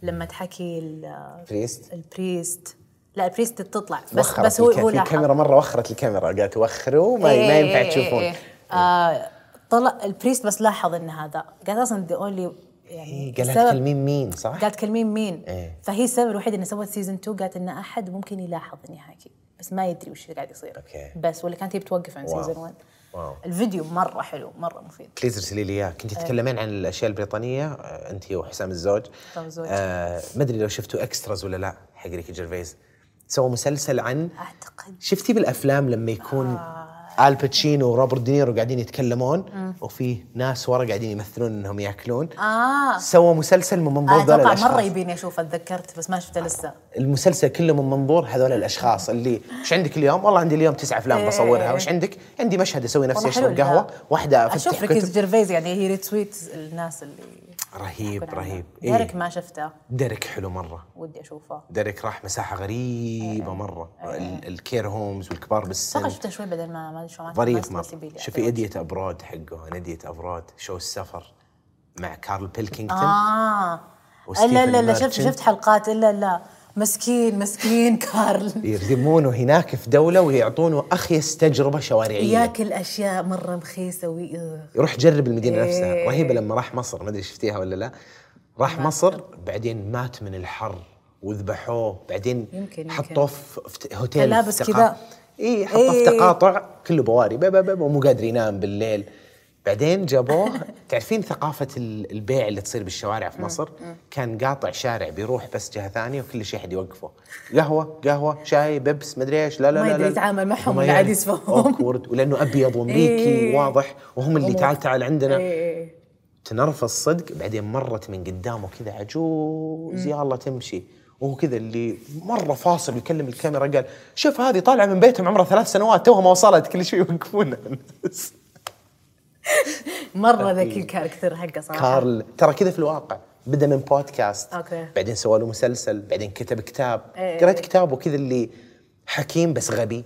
لما تحكي ال-
priest
ال priest لا ال priest تطلع بس بس هو هو
في. الكاميرا مرة وخرت الكاميرا قالت وخروا ما,
إيه
ما ينفع
إيه
تشوفون
إيه إيه. آه طلع ال priest بس لاحظ إن هذا قال أصلا the only يعني
إيه، قالت تكلمين مين صح؟
قالت تكلمين مين
إيه.
فهي السبب الوحيد اني سوت season 2 قالت إن أحد ممكن يلاحظ إني حاكي بس ما يدري وش اللي قاعد يصير
okay.
بس ولا كانت هي بتوقف عن. season 1
wow.
الفيديو مرة حلو مرة مفيد
please ارسلي لي إياه كنت تتكلمين عن الأشياء البريطانية آه، انت وحسام الزوج
حسام الزوج.
آه ما أدري لو شفتوا Extras ولا لا حق Ricky Gervais سوى مسلسل عن
أعتقد
شفتي بالأفلام لما يكون آه. Al Pacino و Robert De Niro قاعدين يتكلمون وفي ناس ورا قاعدين يمثلون إنهم يأكلون
آه
سوى مسلسل من منظور
آه،
ذول
أتوقع
الأشخاص
مره يبيني اشوفه تذكرت بس ما شفته لسه
المسلسل كله من منظور هذول الأشخاص اللي إيش عندك اليوم؟ والله عندي اليوم تسع أفلام
إيه.
بصورها، وش عندك؟ عندي مشهد أسوي نفسي أشرب
قهوة،.
واحدة
أشوف
افتح
Ricky
كتب
Gervais يعني هي retweet الناس اللي
رهيب. رهيب.
Derek
إيه.
ما شفته.
Derek حلو مرة.
ودي أشوفه.
Derek راح مساحة غريبة مرة. ال- ال care homes
والكبار
بالسن.
شفته شوي بدل ما ما شو ما
ظريف
مرة.
شوفي Idiot Abroad حقه An Idiot Abroad شو السفر مع Karl Pilkington؟
آه. لا لا لا شفت شفت حلقات. الا لا. مسكين مسكين Karl.
يرمونه هناك في دولة ويعطونه أخيس تجربة شوارعية.
ياكل أشياء مرة مخيسه وي...
يروح يجرب المدينة
إيه.
نفسها رهيبة لما راح مصر. ما أدري شفتيها ولا لا. راح مصر بعدين مات من الحر وذبحوه. بعدين
يمكن-
حطوه في في هوتيل
لابس
في
كذا.
اي حطوه في
إيه.
تقاطع كله بواري. بب بب ومو قادر ينام بالليل. بعدين جابوه. تعرفين ثقافة ال- البيع اللي تصير بالشوارع في مصر؟ كان قاطع شارع بيروح بس جهة ثانية وكل شيء حد يوقفه. قهوة قهوة شاي بيبس مدري إيش. لا لا
ما
لا
يدري. يتعامل معهم
هم
ولا عاد يسمعهم.
awkward ولأنه أبيض وأمريكي
إيه.
واضح. وهم اللي تعال تعال عندنا.
إيه.
تنرفز صدق. بعدين مرت من قدامه كذا عجوز. يا الله تمشي. وهو كذا اللي مرة فاصل يكلم الكاميرا قال شوف هذه طالعة من بيتهم عمرها ثلاث سنوات توها ما وصلت. كل شوي يوقفونها الناس.
مرة ذكي الكاركتر حقه صراحة.
كارل. ترى كذا في الواقع. بدا من podcast
okay.
بعدين سوى له مسلسل بعدين كتب كتاب.
إيه.
قريت كتابه كذا اللي حكيم بس غبي.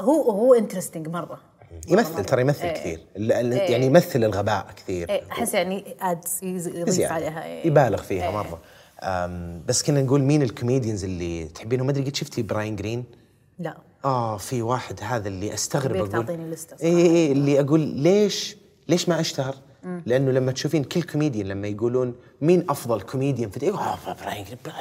هو هو interesting مرة.
يمثل ترى يمثل
إيه.
كثير. ال- يعني يمثل الغباء كثير.
إيه، أحس يعني ادز يضيف. عليها. إيه.
يبالغ فيها مرة. أم، بس كنا نقول مين ال comedians اللي تحبينهم ما أدري قد شفتي براين جرين
لا.
آه في واحد هذا اللي
أستغرب
أقول
تعطيني لستة
اي اي إيه، اللي أقول ليش ليش ما أشتهر؟ لأنه لما تشوفين كل كوميديان لما يقولون مين أفضل كوميديان في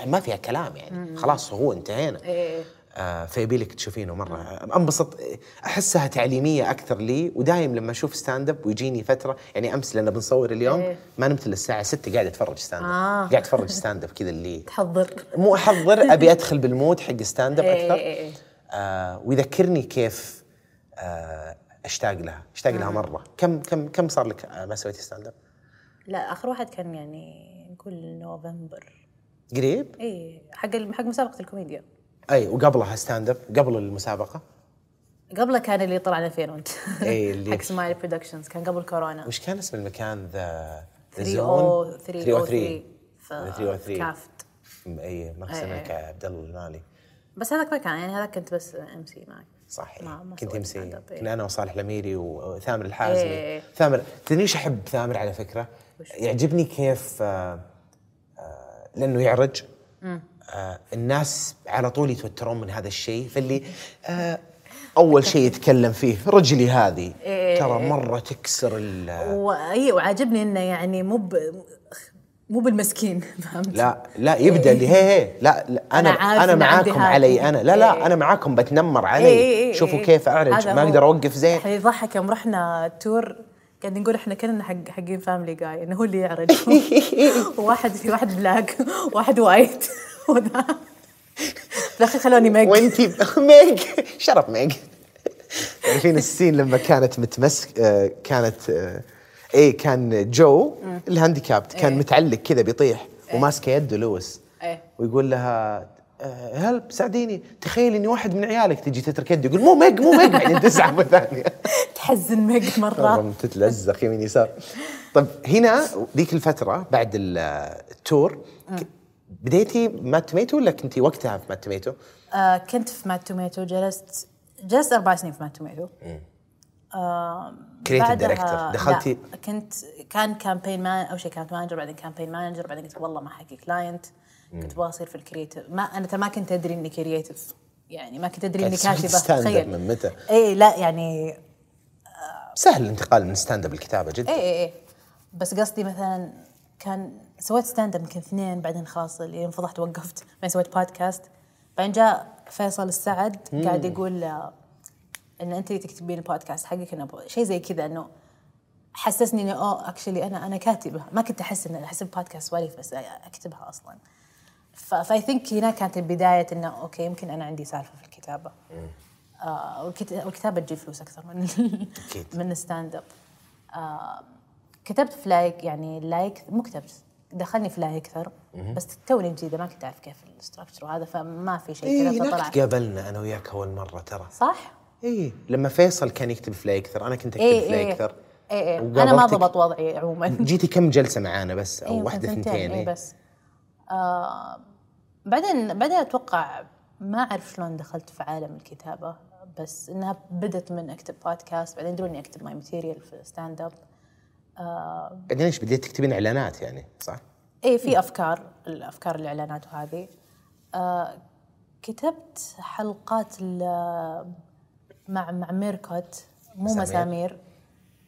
ما فيها كلام يعني خلاص هو انتهينا
إيه.
آه فيبي لك تشوفينه مرة أنبسط أحسها تعليمية أكثر لي ودايم لما أشوف stand up ويجيني فترة يعني أمس لأن بنصور اليوم
إيه.
ما نمت إلا الساعة 6 قاعد أتفرج stand up
آه.
قاعد أتفرج stand up كذا اللي
تحضر
مو أحضر أبي أدخل بال mood حق stand up
إيه،
أكثر
إيه، إيه.
آه ويذكرني كيف آه أشتاق لها. أشتاق لها مرة. كم كم كم صار لك آه، ما سويتي ستاند اب
لا آخر واحد كان يعني نقول نوفمبر.
قريب؟
اي حق حق مسابقة الكوميديا.
أي وقبلها stand up قبل المسابقة؟
قبله كان اللي طلعنا فين وانت.
إيه، اللي-
حق Smile Productions كان قبل كورونا.
وش كان اسم المكان؟ the
303 في
303
كافت
اي. الملك عبد الله المالي.
بس هذاك ما كان يعني هذاك كنت بس ام سي معك
صح
ما- ما
كنت
MC.
كنا أنا وصالح الأميري وثامر الحازمي
إيه.
ثامر تدري إيش أحب ثامر على فكرة؟ يعجبني كيف آه آه لأنه يعرج آه الناس على طول يتوترون من هذا الشيء فاللي آه أول شيء يتكلم فيه رجلي هذه
إيه.
ترى مرة تكسر ال
اي وعاجبني إنه يعني مو. مو بالمسكين فهمت؟
لا لا يبدأ اللي هي هي لا, لا
أنا
أنا
أنا عندي
معاكم. علي أنا لا لا
إيه.
أنا معاكم بتنمر علي.
إيه إيه إيه
شوفوا
إيه.
كيف
أعرج.
ما. أقدر أوقف زين.
يضحك يوم رحنا تور قاعد نقول إحنا كلنا حق حقين فاميلي جاي إنه هو اللي يعرج. وواحد في واحد بلاك واحد وايت وذا. في الاخير خلوني ميج
وانتي ميج شرب ميج تعرفين السين لما كانت متمسك آه، كانت إيه كان جو ال handicapped كان
إيه.
متعلق كذا بيطيح وماسكه يده لويس.
إيه.
ويقول لها آه، help ساعديني تخيل إني واحد من عيالك تجي تترك يده يقول مو Meg مو Meg بعدين تزعل مرة ثانية.
تحزن Meg
مرة. تتلزق يمين يسار. طيب هنا ذيك الفترة بعد ال- ال tour بديتي مات توميتو ولا كنتي وقتها في مات توميتو؟
آه كنت في مات توميتو جلست جلست أربع سنين في مات توميتو آه بعدها-
director. دخلتي-
كنت كان campaign man أول شيء كانت manager بعدين campaign manager بعدين قلت والله ما حقي client كنت أبغى أصير في ال creative ما أنا ترى ما كنت أدري إني creative يعني ما كنت
أدري إني
كاتبه تخيل.
من متى؟
اي لا يعني
سهل الانتقال من stand up الكتابة جدا.
اي اي اي بس قصدي مثلا كان سويت stand up يمكن اثنين بعدين خلاص اللي انفضحت وقفت بعدين سويت بودكاست بعدين جاء فيصل السعد قاعد يقول آه، إن أنت تكتبين البودكاست حقك أبغى- شيء زي كذا إنه حسسني إنه oh actually أنا أنا كاتبة. ما كنت أحس ان أحس البودكاست سواليف بس أكتبها أصلا. ف I think هنا كانت البداية إنه okay يمكن أنا عندي سالفة في الكتابة. آه والكت- والكتابه تجيب فلوس أكثر من. من ال stand up آه كتبت في لايك يعني لايك مو كتبت دخلني في لايك أكثر بس توني جديدة ما كنت أعرف كيف ال structure وهذا فما في شيء كذا
هناك
فطلع.
تقابلنا أنا وياك أول مرة ترى.
صح؟
اي لما فيصل كان يكتب في لايكثر أنا كنت أكتب
اي
في
اي
لايكثر
اي اي أنا ما ضبط وضعي عموما.
جيتي كم جلسة معانا بس أو
اي
واحدة ثنتين
اي
إيه.
بس. آه بعدين بعدين أتوقع ما أعرف شلون دخلت في عالم الكتابة بس إنها بدت من أكتب بودكاست بعدين دروني أكتب my material في stand up
بعدين إيش بديت تكتبين إعلانات يعني صح؟
إيه في أفكار الأفكار الإعلانات وهذه. آه كتبت حلقات ال- مع مع ميركوت مو
مسامير.
مسامير.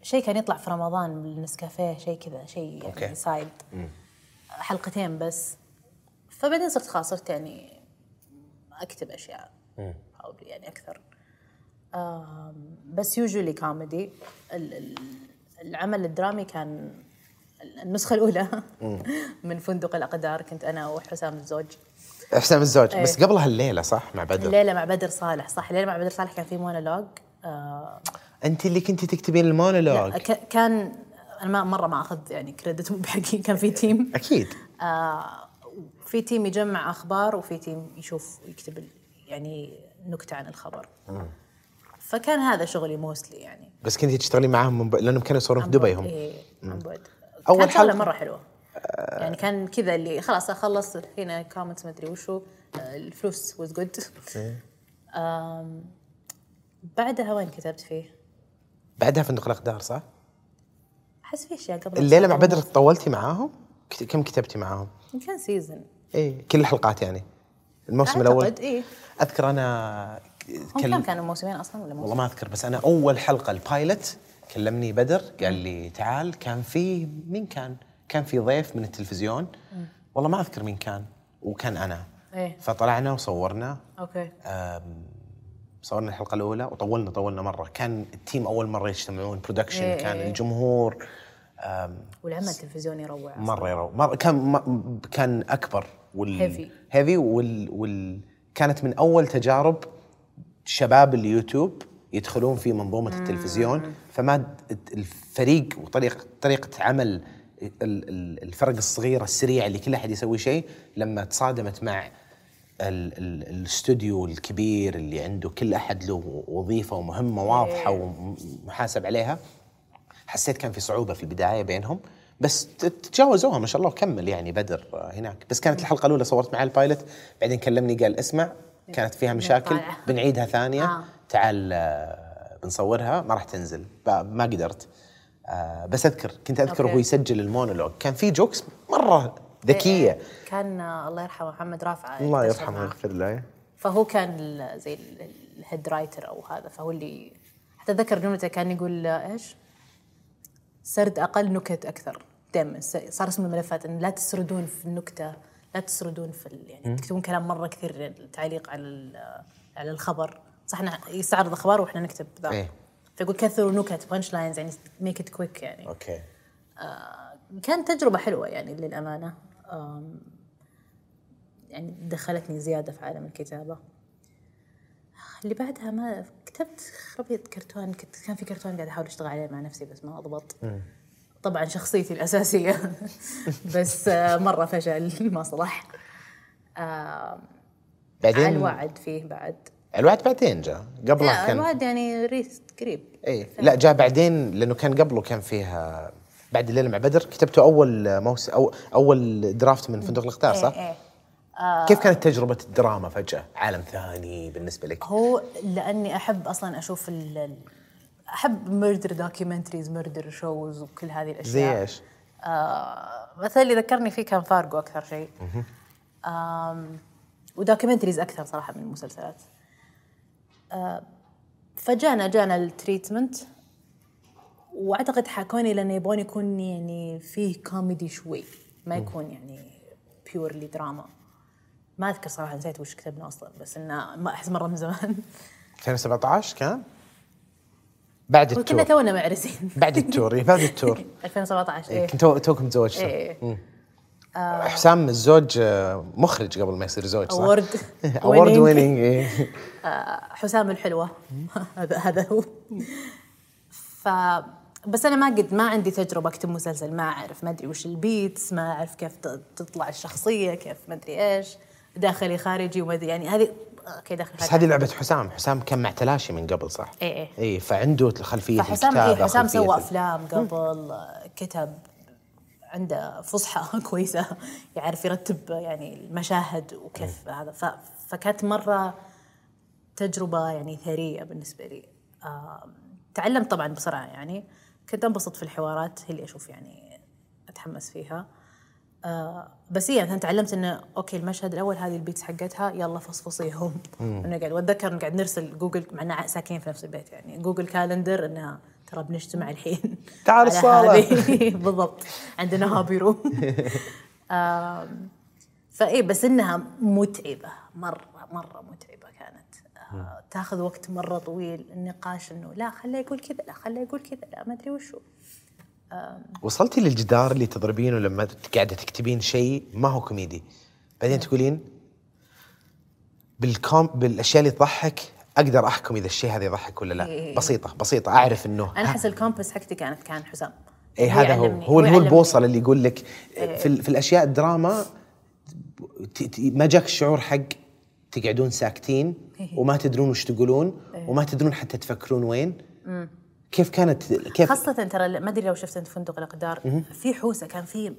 شيء كان يطلع في رمضان بالنسكافيه شيء كذا شيء
okay.
يعني side حلقتين بس. فبعدين صرت خلاص صرت يعني أكتب أشياء. probably يعني أكثر. بس usually comedy العمل الدرامي كان النسخة الأولى. من فندق الأقدار كنت أنا وحسام الزوج.
حسام الزوج.
إيه.
بس قبلها الليلة صح؟ مع بدر.
الليلة مع بدر صالح صح. الليلة مع بدر صالح كان في مونولوج. آه
أنت اللي كنتي تكتبين المونولوج؟
كان أنا ما مرة ما أخذ يعني credit مو بحقي كان في team
أكيد.
آه في team يجمع أخبار وفي team يشوف يكتب يعني نكتة عن الخبر. فكان هذا شغلي mostly يعني.
بس كنتي تشتغلين معاهم من ب... لأنهم كانوا يصورون في دبي هم
إيه عن بعد. كانت طاولة
حلقة-
مرة حلوة. يعني كان كذا اللي خلاص أخلص هنا comments ما أدري وشو آه، الفلوس was good بعدها وين كتبت فيه؟
بعدها فندق الاقدار صح؟
أحس في أشياء قبل
الليلة مع بدر طولتي معاهم؟ كم كتبتي معاهم؟
كان season
إيه كل الحلقات يعني الموسم الأول
أعتقد إيه
أذكر أنا
هم كم كانوا موسمين أصلا ولا موسم؟
والله ما أذكر بس أنا أول حلقة ال pilot كلمني بدر قال لي تعال كان في مين كان؟ كان في ضيف من التلفزيون. والله ما أذكر مين كان وكان أنا.
إيه.
فطلعنا وصورنا. okay. صورنا الحلقة الأولى وطولنا طولنا مرة. كان ال team أول مرة يجتمعون production
إيه،
كان
إيه.
الجمهور. آم،
والعمل التلفزيوني روع أصلاً.
مرة يرو مره كان م- كان أكبر وال
Heavy.
هيفي وال, وال كانت من أول تجارب شباب اليوتيوب يدخلون في منظومه التلفزيون. فما الفريق وطريقه طريقة عمل الفرق الصغيرة السريعة اللي كل أحد يسوي شيء لما تصادمت مع ال ال الاستوديو الكبير اللي عنده كل أحد له وظيفة ومهمة واضحة ومحاسب عليها حسيت كان في صعوبة في البداية بينهم بس تجاوزوها ما شاء الله وكمل يعني بدر هناك. بس كانت الحلقة الأولى صورت معاه ال pilot بعدين كلمني قال اسمع كانت فيها مشاكل
طالعة.
بنعيدها ثانية.
آه.
تعال آه، بنصورها ما راح تنزل. ما قدرت. آه، بس أذكر كنت أذكر
okay.
وهو يسجل المونولوج كان في jokes مرة ذكية
كان آه، الله يرحمه محمد رافع
الله يرحمه. ويغفر له
فهو كان زي ال- ال head writer أو هذا فهو اللي حتى أتذكر جملته كان يقول إيش؟ سرد أقل نكت أكثر دائما صار اسم الملفات إن لا تسردون في النكتة لا تسردون في ال- يعني تكتبون كلام مرة كثير تعليق على على الخبر صح إحنا يستعرض أخبار وإحنا نكتب ذا
إيه.
فيقول كثروا نكت punch lines يعني make it quick يعني.
okay.
كانت تجربة حلوة يعني للأمانة. أم، يعني دخلتني زيادة في عالم الكتابة. اللي بعدها ما كتبت خربيط كرتون كنت كان في كرتون قاعد أحاول أشتغل عليه مع نفسي بس ما أضبط. طبعا شخصيتي الأساسية. بس آه، مرة فشل ما صلح.
بعدين؟
الوعد فيه بعد.
الوعد بعدين جاء قبله
لا
كان
الوعد يعني ريست قريب
إيه لا جاء بعدين لأنه كان قبله كان فيها بعد الليلة مع بدر كتبته أول موسم أو أول درافت من فندق الإقدار صح؟
إيه.
كيف كانت تجربة الدراما فجأة؟ عالم ثاني بالنسبة لك؟
هو لأني أحب أصلا أشوف ال أحب murder documentaries murder shows وكل هذه الأشياء
زي إيش؟
آه مثلا اللي ذكرني فيه كان فارجو أكثر شيء و documentaries أكثر صراحة من المسلسلات آه فجانا جانا ال treatment وأعتقد حكوني لأنه يبغون يكون يعني فيه كوميدي شوي ما يكون يعني purely دراما ما أذكر صراحة نسيت وش كتبنا أصلا بس إنه ما أحس مرة من زمان.
2017 كان؟ بعد
كنا
ال tour.
تونا معرسين.
بعد ال tour إيه، بعد ال tour.
2017
إيه،
إيه
كنت تو- توكم تزوجتوا
إيه.
مم. حسام الزوج آه، مخرج قبل ما يصير زوج صح؟ award
winning.
winning.
حسام الحلوة هذا هذا هو ف بس أنا ما قد ما عندي تجربة أكتب مسلسل ما أعرف ما أدري وش ال beats ما أعرف كيف تطلع الشخصية كيف ما أدري إيش داخلي خارجي وما أدري يعني هذه okay داخلي
بس
خارجي
هذه لعبة حسام حسام كان مع تلاشي من قبل صح؟
إيه إيه.
اي فعنده خلفية
فحسام
الكتابه
إيه حسام سوى أفلام قبل آه، كتب عنده فصحى كويسة يعرف يرتب يعني المشاهد وكيف هذا. ف... فكانت مرة تجربة يعني ثرية بالنسبة لي. تعلمت طبعا بسرعة يعني. كنت أنبسط في الحوارات هي اللي أشوف يعني أتحمس فيها. آه بس هي مثلا تعلمت إنه okay المشهد الأول هذه ال beats حقتها يلا فصفصيهم. ونقعد واتذكر قاعد نرسل جوجل معنا ساكنين في نفس البيت يعني. Google Calendar انه ترى بنجتمع الحين
تعال الصالة.
بالضبط. عندنا hobby room آم، فإيه بس إنها متعبة. مرة مرة متعبة كانت. آه، تاخذ وقت مرة طويل. النقاش إنه لا خليه يقول كذا لا خليه يقول كذا لا ما أدري وشو.
وصلتي للجدار اللي تضربينه لما قاعدة تكتبين شيء؟ ما هو كوميدي. بعدين تقولين بالكوم بالأشياء اللي تضحك أقدر أحكم إذا الشيء هذا يضحك ولا لا.
إيه.
بسيطة بسيطة. أعرف إنه
أنا أحس ال compass حقتي كانت كان حسام.
اي هذا هو. هو هو. البوصلة اللي يقول لك في, في الأشياء الدراما ما جاك الشعور حق تقعدون ساكتين وما تدرون وش تقولون وما تدرون حتى تفكرون وين. كيف كانت كيف؟
خاصة ترى ما أدري لو شفت أنت فندق الأقدار في حوسة كان في.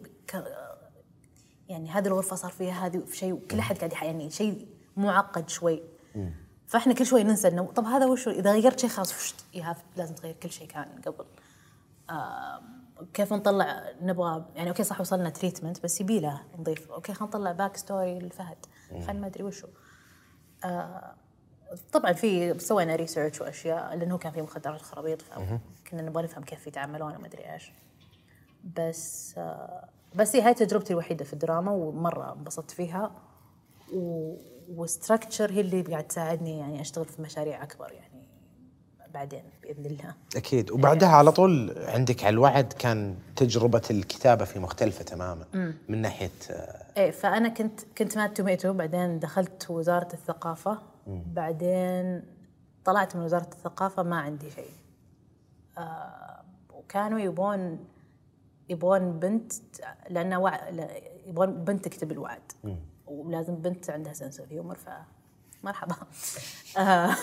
يعني هذه الغرفة صار فيها هذه في شيء كل أحد قاعد يعني شيء معقد شوي. فاحنا كل شوي ننسى إنه طب هذا وش إذا غيرت شيء خلاص وش؟ يا لازم تغير كل شيء كان قبل. آه كيف نطلع نبغى يعني okay صح وصلنا treatment بس يبي له نضيف. okay خلينا نطلع back story لفهد خلينا ما أدري وشو طبعا في سوينا research وأشياء لأنه كان في مخدرات خرابيط فكنا نبغى نفهم كيف يتعاملون وما أدري إيش. بس آه، بس هي هاي تجربتي الوحيدة في الدراما ومرة انبسطت فيها. و structure هي اللي قاعد تساعدني يعني أشتغل في مشاريع أكبر يعني بعدين بإذن الله.
أكيد. وبعدها على طول عندك على الوعد كان تجربة الكتابة في مختلفة تماما من ناحية
إيه فأنا كنت كنت Mad Tomato بعدين دخلت وزارة الثقافة. بعدين طلعت من وزارة الثقافة ما عندي شيء. آه وكانوا يبون يبون بنت لأن وع... يبون بنت تكتب الوعد. ولازم بنت عندها sense of humor ف مرحبا. آه،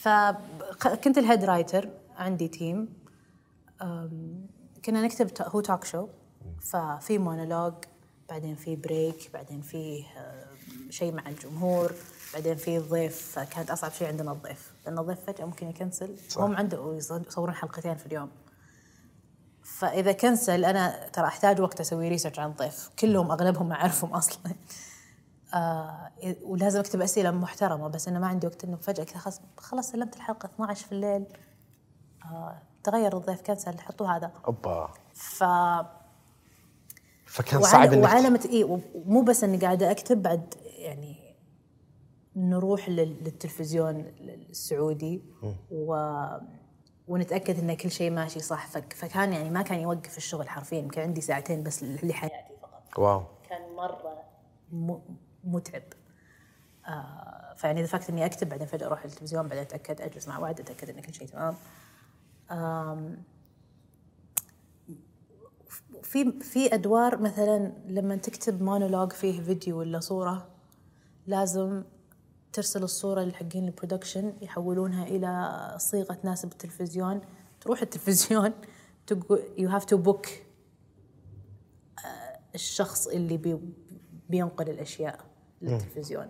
فكنت ال head writer عندي team كنا نكتب هو talk show ففي مونولوج بعدين في break بعدين في شيء مع الجمهور بعدين في ضيف. فكانت أصعب شيء عندنا الضيف. لأن الضيف فجأة ممكن يكنسل. هم عنده يصورون حلقتين في اليوم. فإذا كنسل أنا ترى أحتاج وقت أسوي research عن الضيف كلهم أغلبهم ما أعرفهم أصلا. آه ولازم أكتب أسئلة محترمة بس أنا ما عندي وقت إنه فجأة كذا خلاص خلاص سلمت الحلقة 12 في الليل. آه تغير الضيف كنسل حطوا هذا.
أوبا.
ف
فكان صعب إنك
وعلامة اي ومو بس إني قاعدة أكتب بعد يعني نروح لل- للتلفزيون السعودي. و ونتأكد إن كل شيء ماشي صح. فك فكان يعني ما كان يوقف الشغل حرفيا. يمكن عندي ساعتين بس لحياتي فقط.
واو.
كان مرة متعب. آه فيعني the fact إني أكتب بعدين فجأة أروح للتلفزيون بعدين أتأكد أجلس مع وعد أتأكد إن كل شيء تمام. في في أدوار مثلا لما تكتب مونولوج فيه فيديو ولا صورة لازم ترسل الصورة لحقين ال production يحولونها إلى صيغة تناسب التلفزيون. تروح التلفزيون تقول you have to book الشخص اللي بي بينقل الأشياء للتلفزيون.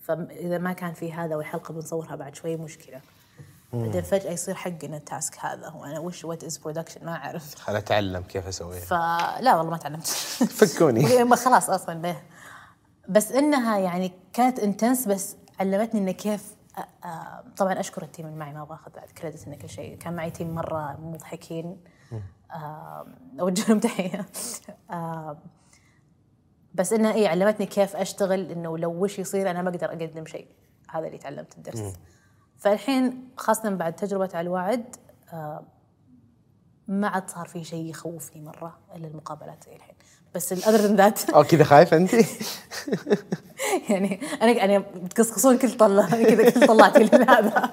فاذا ما كان في هذا والحلقة بنصورها بعد شوي مشكلة. بعدين فجأة يصير حقنا ال task هذا. وأنا وش what is production ما أعرف.
خل أتعلم كيف أسويها.
فلا والله ما تعلمت.
فكوني.
خلاص أصلا به. بس إنها يعني كانت intense بس علمتني إنه كيف طبعا أشكر ال team اللي معي ما باخذ بعد credit إنه كل شيء. كان معي team مرة مضحكين. أوجه لهم تحية. بس انها اي علمتني كيف أشتغل إنه لو وش يصير أنا ما أقدر أقدم شيء. هذا اللي تعلمت الدرس فالحين خاصة بعد تجربة على الوعد ما عاد صار في شيء يخوفني مرة إلا المقابلات زي الحين. بس other than that
أو كذا خايفه أنت؟
يعني أنا يعني بتقصقصون كل طلة كذا كل طلعتي لهذا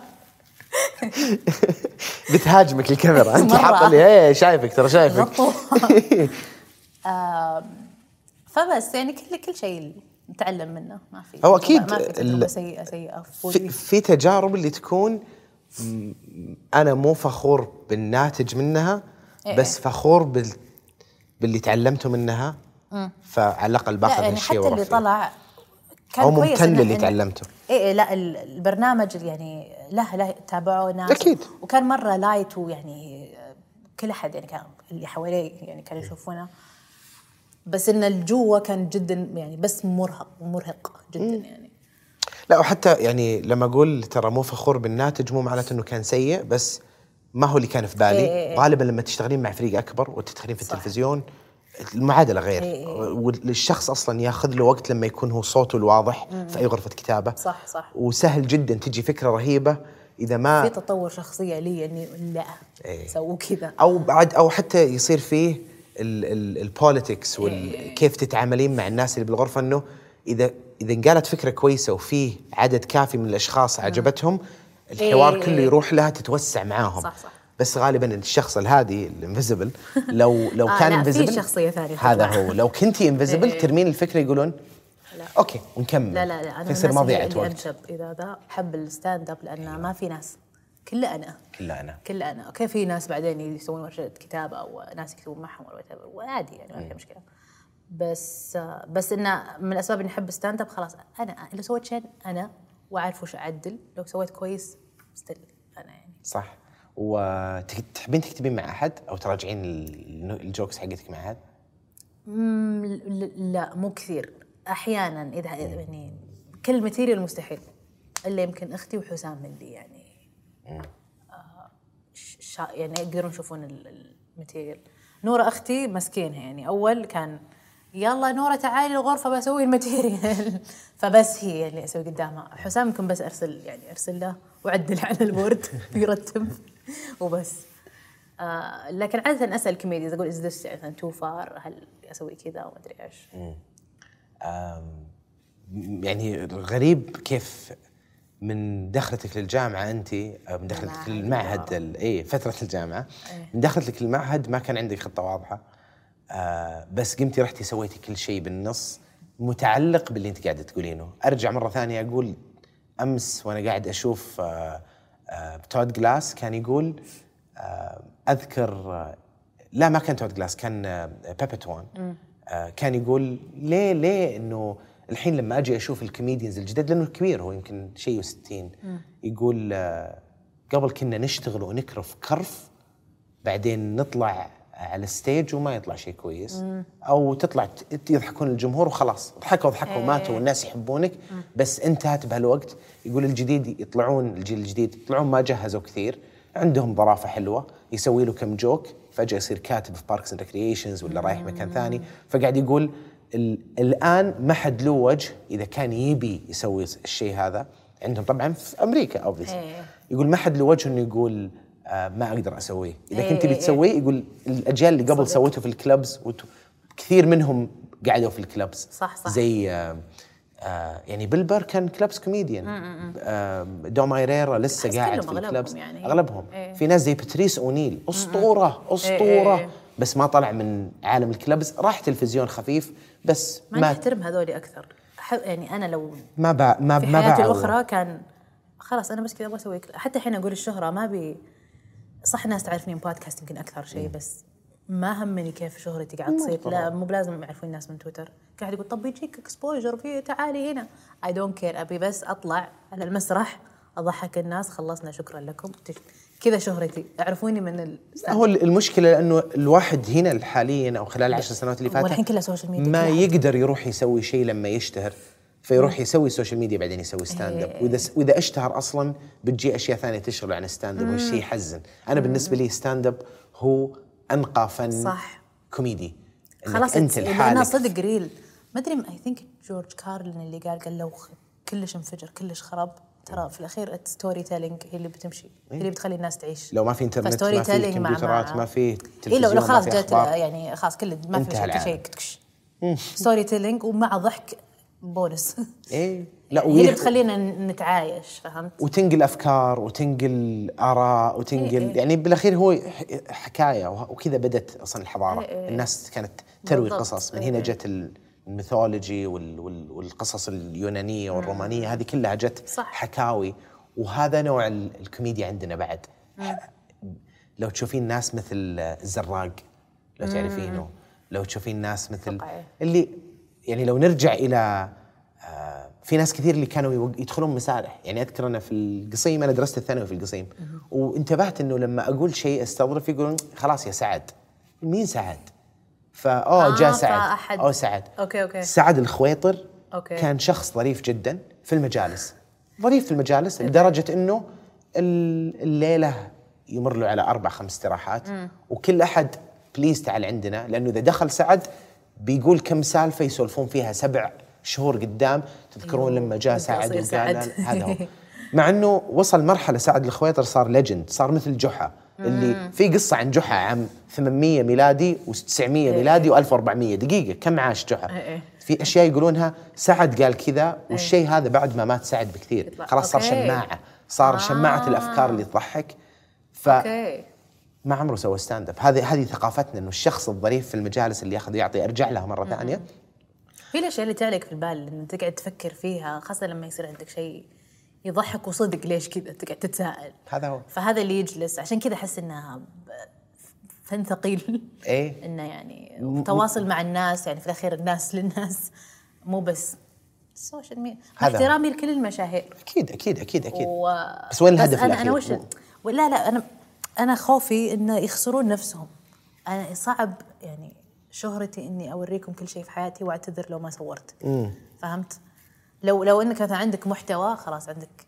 بتهاجمك الكاميرا
أنت.
حاطة لي إيه شايفك ترى شايفك
فبس يعني كل كل شيء نتعلم منه ما في
هو أكيد
ما في سيئه سيئة
في. في تجارب اللي تكون أنا مو فخور بالناتج منها
إيه.
بس فخور بال باللي تعلمته منها فعلى الأقل
لا
باخذ
يعني
هالشيء
حتى اللي
فيه.
طلع كان أو
ممتن للي تعلمته.
إيه إيه، لا ال- البرنامج يعني له له تابعوه ناس.
أكيد.
وكان مرة لايت ويعني كل أحد يعني كان اللي حواليه يعني كانوا يشوفونه. بس إن الجوه كان جدا يعني بس مرهق مرهق جدا يعني.
لا وحتى يعني لما أقول ترى مو فخور بالناتج مو معناته إنه كان سيء بس ما هو اللي كان في بالي.
إيه.
غالبا لما تشتغلين مع فريق أكبر وتدخلين في
صح.
التلفزيون المعادلة غير
إيه.
والشخص أصلا ياخذ له وقت لما يكون هو صوته الواضح في أي غرفة كتابة
صح صح
وسهل جدا تجي فكرة رهيبة إذا
في
ما
تطور شخصية لي إني لا
إيه.
سووا كذا
أو بعد أو حتى يصير فيه ال
politics.
وكيف تتعاملين مع الناس اللي بالغرفة إنه إذا إذا انقالت فكرة كويسة وفيه عدد كافي من الأشخاص عجبتهم الحوار
إيه.
كله يروح لها تتوسع معاهم
صح، صح.
بس غالبا الشخص الهادي ال invisible لو لو
آه،
كان
لا، في
invisible
شخصية ثانية.
هذا. هو. لو كنتي invisible
إيه.
ترمين الفكرة يقولون
لا.
okay ونكمل.
لا لا لا
أنا
الناس
مضيعه وقت.
أنشب إذا ذا. حب ال stand up لأنه ما في ناس. كله أنا.
كله أنا.
كله أنا. okay في ناس بعدين يسوون ورشة كتابه أو ناس يكتبون معهم whatever، وعادي يعني ما في مشكلة. بس بس انه من الأسباب إني أحب stand up خلاص أنا لو سويت شيء أنا وأعرف وش أعدل. لو سويت كويس still أنا يعني.
صح. وتحبين تكتبين مع أحد أو تراجعين ال- ال jokes حقتك مع
أحد؟ لا مو كثير. أحيانا إذا يعني كل ال material مستحيل. إلا يمكن أختي وحسام اللي يعني آه شا يعني يقدرون يشوفون ال- ال material نورة أختي مسكينها يعني. أول كان يلا نورة تعالي الغرفة بسوي ال material. فبس هي اللي أسوي قدامها. حسام يمكن بس أرسل يعني أرسل له وعدل على ال board يرتب. وبس. آه لكن عادة أسأل comedians أقول is this مثلا too far هل أسوي كذا وما أدري
إيش؟ يعني غريب كيف من دخلتك للجامعة أنت أو من دخلتك. للمعهد اي فترة الجامعة. من دخلتك للمعهد ما كان عندك خطة واضحة. آه بس قمتي رحتي سويتي كل شيء بالنص متعلق باللي أنت قاعدة تقولينه. أرجع مرة ثانية أقول أمس وأنا قاعد أشوف آه آه Todd Glass كان يقول آه أذكر آه لا ما كان Todd Glass كان آه بيبتوان آه كان يقول ليه ليه إنه الحين لما أجي أشوف ال comedians الجداد لأنه كبير هو يمكن شيء وستين يقول آه قبل كنا نشتغل ونكرف كرف بعدين نطلع على ال stage وما يطلع شيء كويس. أو تطلع يضحكون الجمهور وخلاص. ضحكوا ضحكوا وماتوا والناس يحبونك. بس انتهت بهالوقت. يقول الجديد يطلعون الجيل الجديد يطلعون ما جهزوا كثير. عندهم ظرافة حلوة. يسوي له كم joke. فجأة يصير كاتب في Parks and Recreation ولا رايح مكان ثاني. فقاعد يقول ال- الآن ما حد له وجه إذا كان يبي يسوي الشيء هذا. عندهم طبعا في أمريكا
إيه.
يقول ما حد له وجه إنه يقول ما أقدر أسويه إذا
إيه
كنت
إيه
تسويه يقول الأجيال اللي قبل. سويته في ال clubs كثير منهم قعدوا في ال clubs
صح، صح.
زي آه آه يعني Bill Burr كان clubs comedian آه Dom Irrera لسه قاعد في
ال
clubs
يعني.
أغلبهم
إيه.
في ناس زي Patrice O'Neal أسطورة أسطورة
إيه.
بس ما طلع من عالم ال clubs راح تلفزيون خفيف بس
ما
ما
نحترم هذولي أكثر يعني أنا لو
ما با ما
في
ما
حياتي
باعوا.
الأخرى كان خلاص أنا بس كذا أبغى أسوي. حتى الحين أقول الشهرة ما بي صح الناس تعرفني من بودكاست يمكن أكثر شيء بس ما همني كيف شهرتي قاعد تصير. لا مو بلازم يعرفون الناس من تويتر. قاعد يقول طب بيجيك اكسبوجر في تعالي هنا. اي دونت كير أبي بس أطلع على المسرح أضحك الناس. خلصنا شكرا لكم. كذا شهرتي. اعرفوني من ال
هو المشكلة لأنه الواحد هنا حاليا أو خلال العشر سنوات اللي فاتت
والحين كلها social media
ما. يقدر يروح يسوي شيء لما يشتهر. فيروح يسوي social media بعدين يسوي stand up وإذا وإذا أشتهر أصلا بتجي أشياء ثانية تشغله عن stand up والشيء يحزن. أنا بالنسبة لي stand up هو أنقى فن
صح.
كوميدي.
خلاص
أنت
أنا
لحالك
صدق real ما أدري I think George Carlin اللي قال قال لو كلش انفجر كلش خرب. ترى في الأخير storytelling هي اللي بتمشي هي اللي بتخلي الناس تعيش.
لو ما في انترنت ما في كمبيوترات
مع-
ما في تلفزيون
لو لو خلاص جت. يعني خلاص كل ما في شيء storytelling ومع ضحك بونس
إيه لا
هي اللي بتخلينا نتعايش فهمت؟
وتنقل أفكار وتنقل آراء وتنقل
إيه.
يعني بالأخير هو حكاية وكذا بدت أصلا الحضارة
إيه.
الناس كانت تروي
بالضبط.
قصص من
إيه.
هنا جت ال- الميثولوجي وال- وال- والقصص اليونانية والرومانية هذه كلها جت
صح.
حكاوي وهذا نوع ال- الكوميديا عندنا بعد لو تشوفين ناس مثل الزراق لو تعرفينه لو تشوفين ناس مثل
إيه.
اللي يعني لو نرجع إلى آه، في ناس كثير اللي كانوا يدخلون مسارح يعني أذكر أنا في القصيم أنا درست الثانوي في القصيم. وانتبهت إنه لما أقول شيء استظرف يقولون خلاص يا سعد. مين سعد؟ فاه جاء
آه،
سعد.
فأحد-
أو سعد.
أوكي، أوكي.
سعد الخويطر
أوكي.
كان شخص ظريف جدا في المجالس. ظريف في المجالس لدرجة إنه ال- الليلة يمر له على أربع خمس استراحات. وكل أحد please تعال عندنا لأنه إذا دخل سعد بيقول كم سالفة يسولفون فيها سبع شهور قدام تذكرون لما جاء سعد وقال. هذا هو مع إنه وصل مرحلة سعد الخويطر صار legend صار مثل جحا اللي في قصة عن جحا عام 800 ميلادي و900 ميلادي و1400 دقيقة كم عاش جحا
إيه إيه.
في أشياء يقولونها سعد قال كذا والشيء هذا بعد ما مات سعد بكثير. خلاص صار. شماعة صار
آه.
شماعه الأفكار اللي تضحك ف ما عمره سوى stand up هذه هذه ثقافتنا إنه الشخص الظريف في المجالس اللي ياخذ ويعطي أرجع لها مرة ثانية.
في الأشياء اللي تعلق في البال انه تقعد تفكر فيها خاصة لما يصير عندك شيء يضحك وصدق ليش كذا تقعد تتساءل.
هذا هو.
فهذا اللي يجلس. عشان كذا أحس إنها فن ثقيل.
إيه.
إنه يعني تواصل مع الناس يعني في الأخير الناس للناس مو بس ال social
media مع.
احترامي لكل المشاهير.
أكيد أكيد أكيد أكيد.
و...
بس وين الهدف
أنا
الأخير؟
أنا وش لا لا أنا أنا خوفي انه يخسرون نفسهم. أنا صعب يعني شهرتي إني أوريكم كل شيء في حياتي وأعتذر لو ما صورت. فهمت؟ لو لو إنك مثلا عندك محتوى خلاص عندك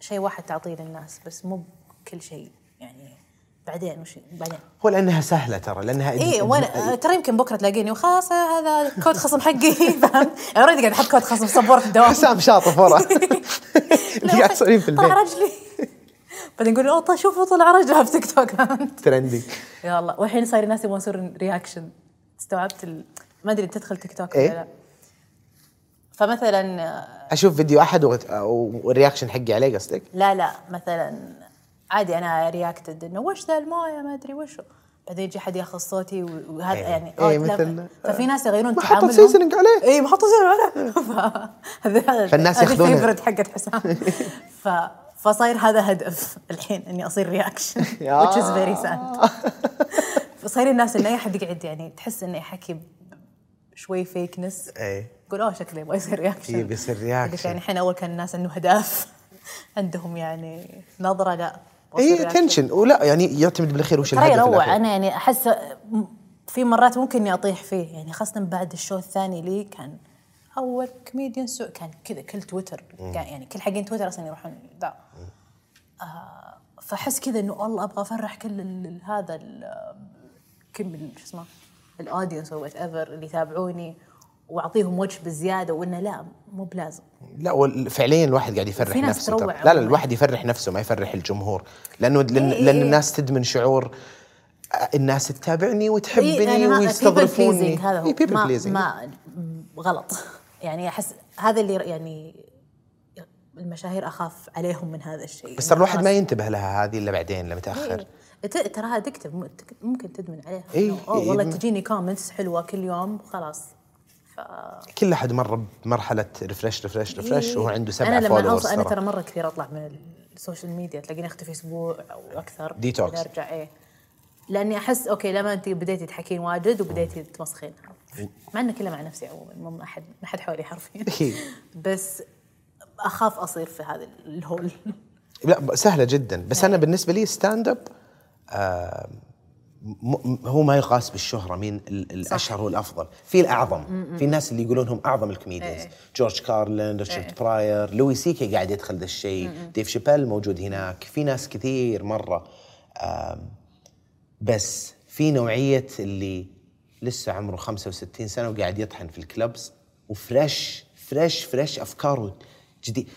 شيء واحد تعطيه للناس بس مو كل شيء يعني بعدين وش بعدين.
هو لأنها سهلة ترى لأنها
اي وأنا ترى يمكن بكرة تلاقيني وخلاص هذا كود خصم حقي. فهمت؟ already قاعد أحط كود خصم sport في الدوام
حسام شاطف ورا اللي قاعد في البيت.
رجلي. بعدين نقول أوه طيب شوفوا طلع رجلها في تيك توك؟
trendy
يا الله والحين صار الناس يبغون يصيرون reaction استوعبت ال... ما أدري تدخل تيك توك
إيه؟
ولا لا فمثلا
أشوف فيديو أحد وغت- وال reaction حقي عليه قصدك؟
لا لا مثلا عادي أنا reacted إنه وش ذا الموية ما أدري وشو بعدين يجي حد ياخذ صوتي وهذا
إيه.
يعني
إيه، مثل-
ففي ناس يغيرون تعاملهم
سيزنينج عليه.
اي ما حطوا سيزنينج عليه
فالناس
هذه
ياخذونه.
الفيفورت حقت حسام ف فصاير هذا هدف الحين إني أصير رياكشن which is very sad. فصاير الناس إنه أي احد يقعد يعني تحس إنه يحكي شوي فيكنس
إيه.
يقول أوه شكله يبغى يصير رياكشن
إيه، بيصير reaction.
يعني الحين أول كان الناس إنه اهداف عندهم يعني نظرة لا
اي. attention ولا يعني يعتمد بالاخير وش الهدف
يروع. أنا يعني أحس في مرات ممكن إني أطيح فيه. يعني خاصة بعد ال show الثاني لي كان أول comedian so كان كذا كل تويتر يعني كل حقين تويتر أصلا يروحون ذا فأحس كذا إنه والله أبغى أفرح كل ال- هذا ال- كم شو اسمه ال audience أو whatever اللي يتابعوني وأعطيهم وجه بزيادة وإنه لا مو بلازم
لا فعليا الواحد قاعد يفرح نفسه ترى. لا لا. الواحد يفرح نفسه ما يفرح الجمهور لأنه لأن,
إيه،
لأن
إيه.
الناس تدمن شعور آه، الناس تتابعني وتحبني
إيه، يعني
ويستظرفوني
هذا هو
إيه
ما. ما غلط يعني أحس هذا اللي يعني المشاهير أخاف عليهم من هذا الشيء
بس ترى الواحد ما. ينتبه لها هذه إلا بعدين لما تاخر
إيه. تراها ادكتف ممكن تدمن عليها
إيه،
أوه
إيه،
والله
إيه.
تجيني كومنتس حلوة كل يوم خلاص ف
كل أحد مر بمرحله refresh refresh refresh وهو عنده سبع
أنا لما أوصل أنا
ترى
مرة كثير أطلع من ال social media تلاقيني أختفي أسبوع أو
أكثر.
بعدين أرجع إيه لأني أحس أوكي لما أنت بديتي تحكين واجد وبديتي تمسخين مع إنه كله مع نفسي عموما مو ما حد ما حد حولي حرفيا
إيه.
بس أخاف أصير في هذا ال
hole. لا سهلة جدا. بس أنا بالنسبة لي stand up آه هو ما يقاس بالشهرة مين ال- الأشهر والافضل في الأعظم. في الناس اللي يقولون هم أعظم ال comedians.
إيه.
جورج كارلين ريتشارد براير لوي سيكي قاعد يدخل ذا الشيء. ديف شابيل موجود هناك. في ناس كثير آم، بس في نوعية اللي لسه عمره 65 سنة وقاعد يطحن في ال clubs. و fresh fresh fresh أفكاره. جديد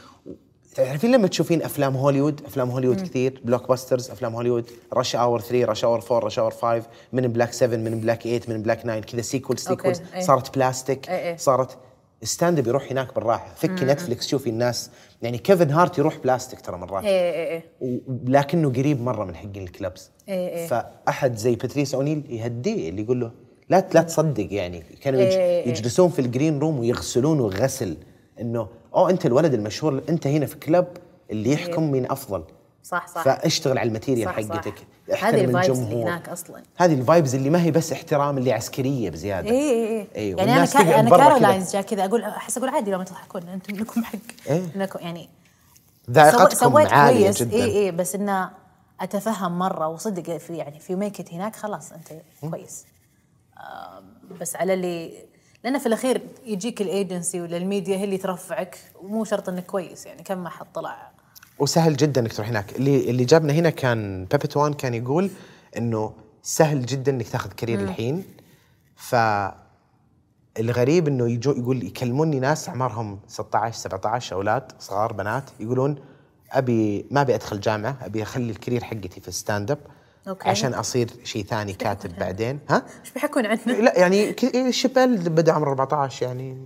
تعرفين لما تشوفين أفلام هوليوود؟ أفلام هوليوود كثير. blockbusters أفلام هوليوود. رش اور 3 رش اور 4 رش اور 5 من بلاك 7 من بلاك 8 من بلاك 9 كذا سيكول سيكولز
إيه.
صارت بلاستيك
إيه إيه.
صارت ستاند اب يروح هناك بالراحة. فكي نتفلكس شوفي الناس. يعني كيفن هارت يروح بلاستيك ترى مرات.
إيه إيه
و- لكنه قريب مرة من حقين الكلبس
إيه إيه.
فأحد زي باتريس اونيل يهديه اللي يقول له لا لا تصدق يعني. كانوا يج...
إيه إيه.
يجلسون في الجرين روم ويغسلونه غسل إنه اوه أنت الولد المشهور أنت هنا في كلب اللي يحكم مين أفضل.
صح صح.
فاشتغل على الماتيريال. حقتك
هذه
احترم
الفايبس اللي هناك أصلا.
هذه الفايبز اللي ما هي بس احترام اللي عسكرية بزيادة.
اي اي اي
إيه،
يعني
أنا
كا...
أنا.
كارولاينز جاء كذا أقول أحس أقول عادي لو ما تضحكون أنتم لكم حق.
إيه.
انكم يعني
ذائقتكم عالية
كويس.
جدا
اي اي بس إنه أتفهم مرة وصدق في يعني في ميك هناك خلاص أنت كويس. آه، بس على اللي لأن في الأخير يجيك الأيجنسي ولا الميديا هي اللي ترفعك ومو شرط إنك كويس يعني كم ما حد طلع.
وسهل جدا إنك تروح هناك. اللي اللي جابنا هنا كان بيبت وان كان يقول إنه سهل جدا إنك تاخذ كارير الحين. ف الغريب إنه يجو يقول يكلموني ناس أعمارهم 16 17 أولاد صغار بنات يقولون أبي ما أبي أدخل جامعة أبي أخلي الكارير حقتي في الستاند اب
أوكي.
عشان أصير شيء ثاني كاتب بعدين؟ ها؟
إيش بيحكون عنه
لا يعني ك- شبل بدأ عمره 14 يعني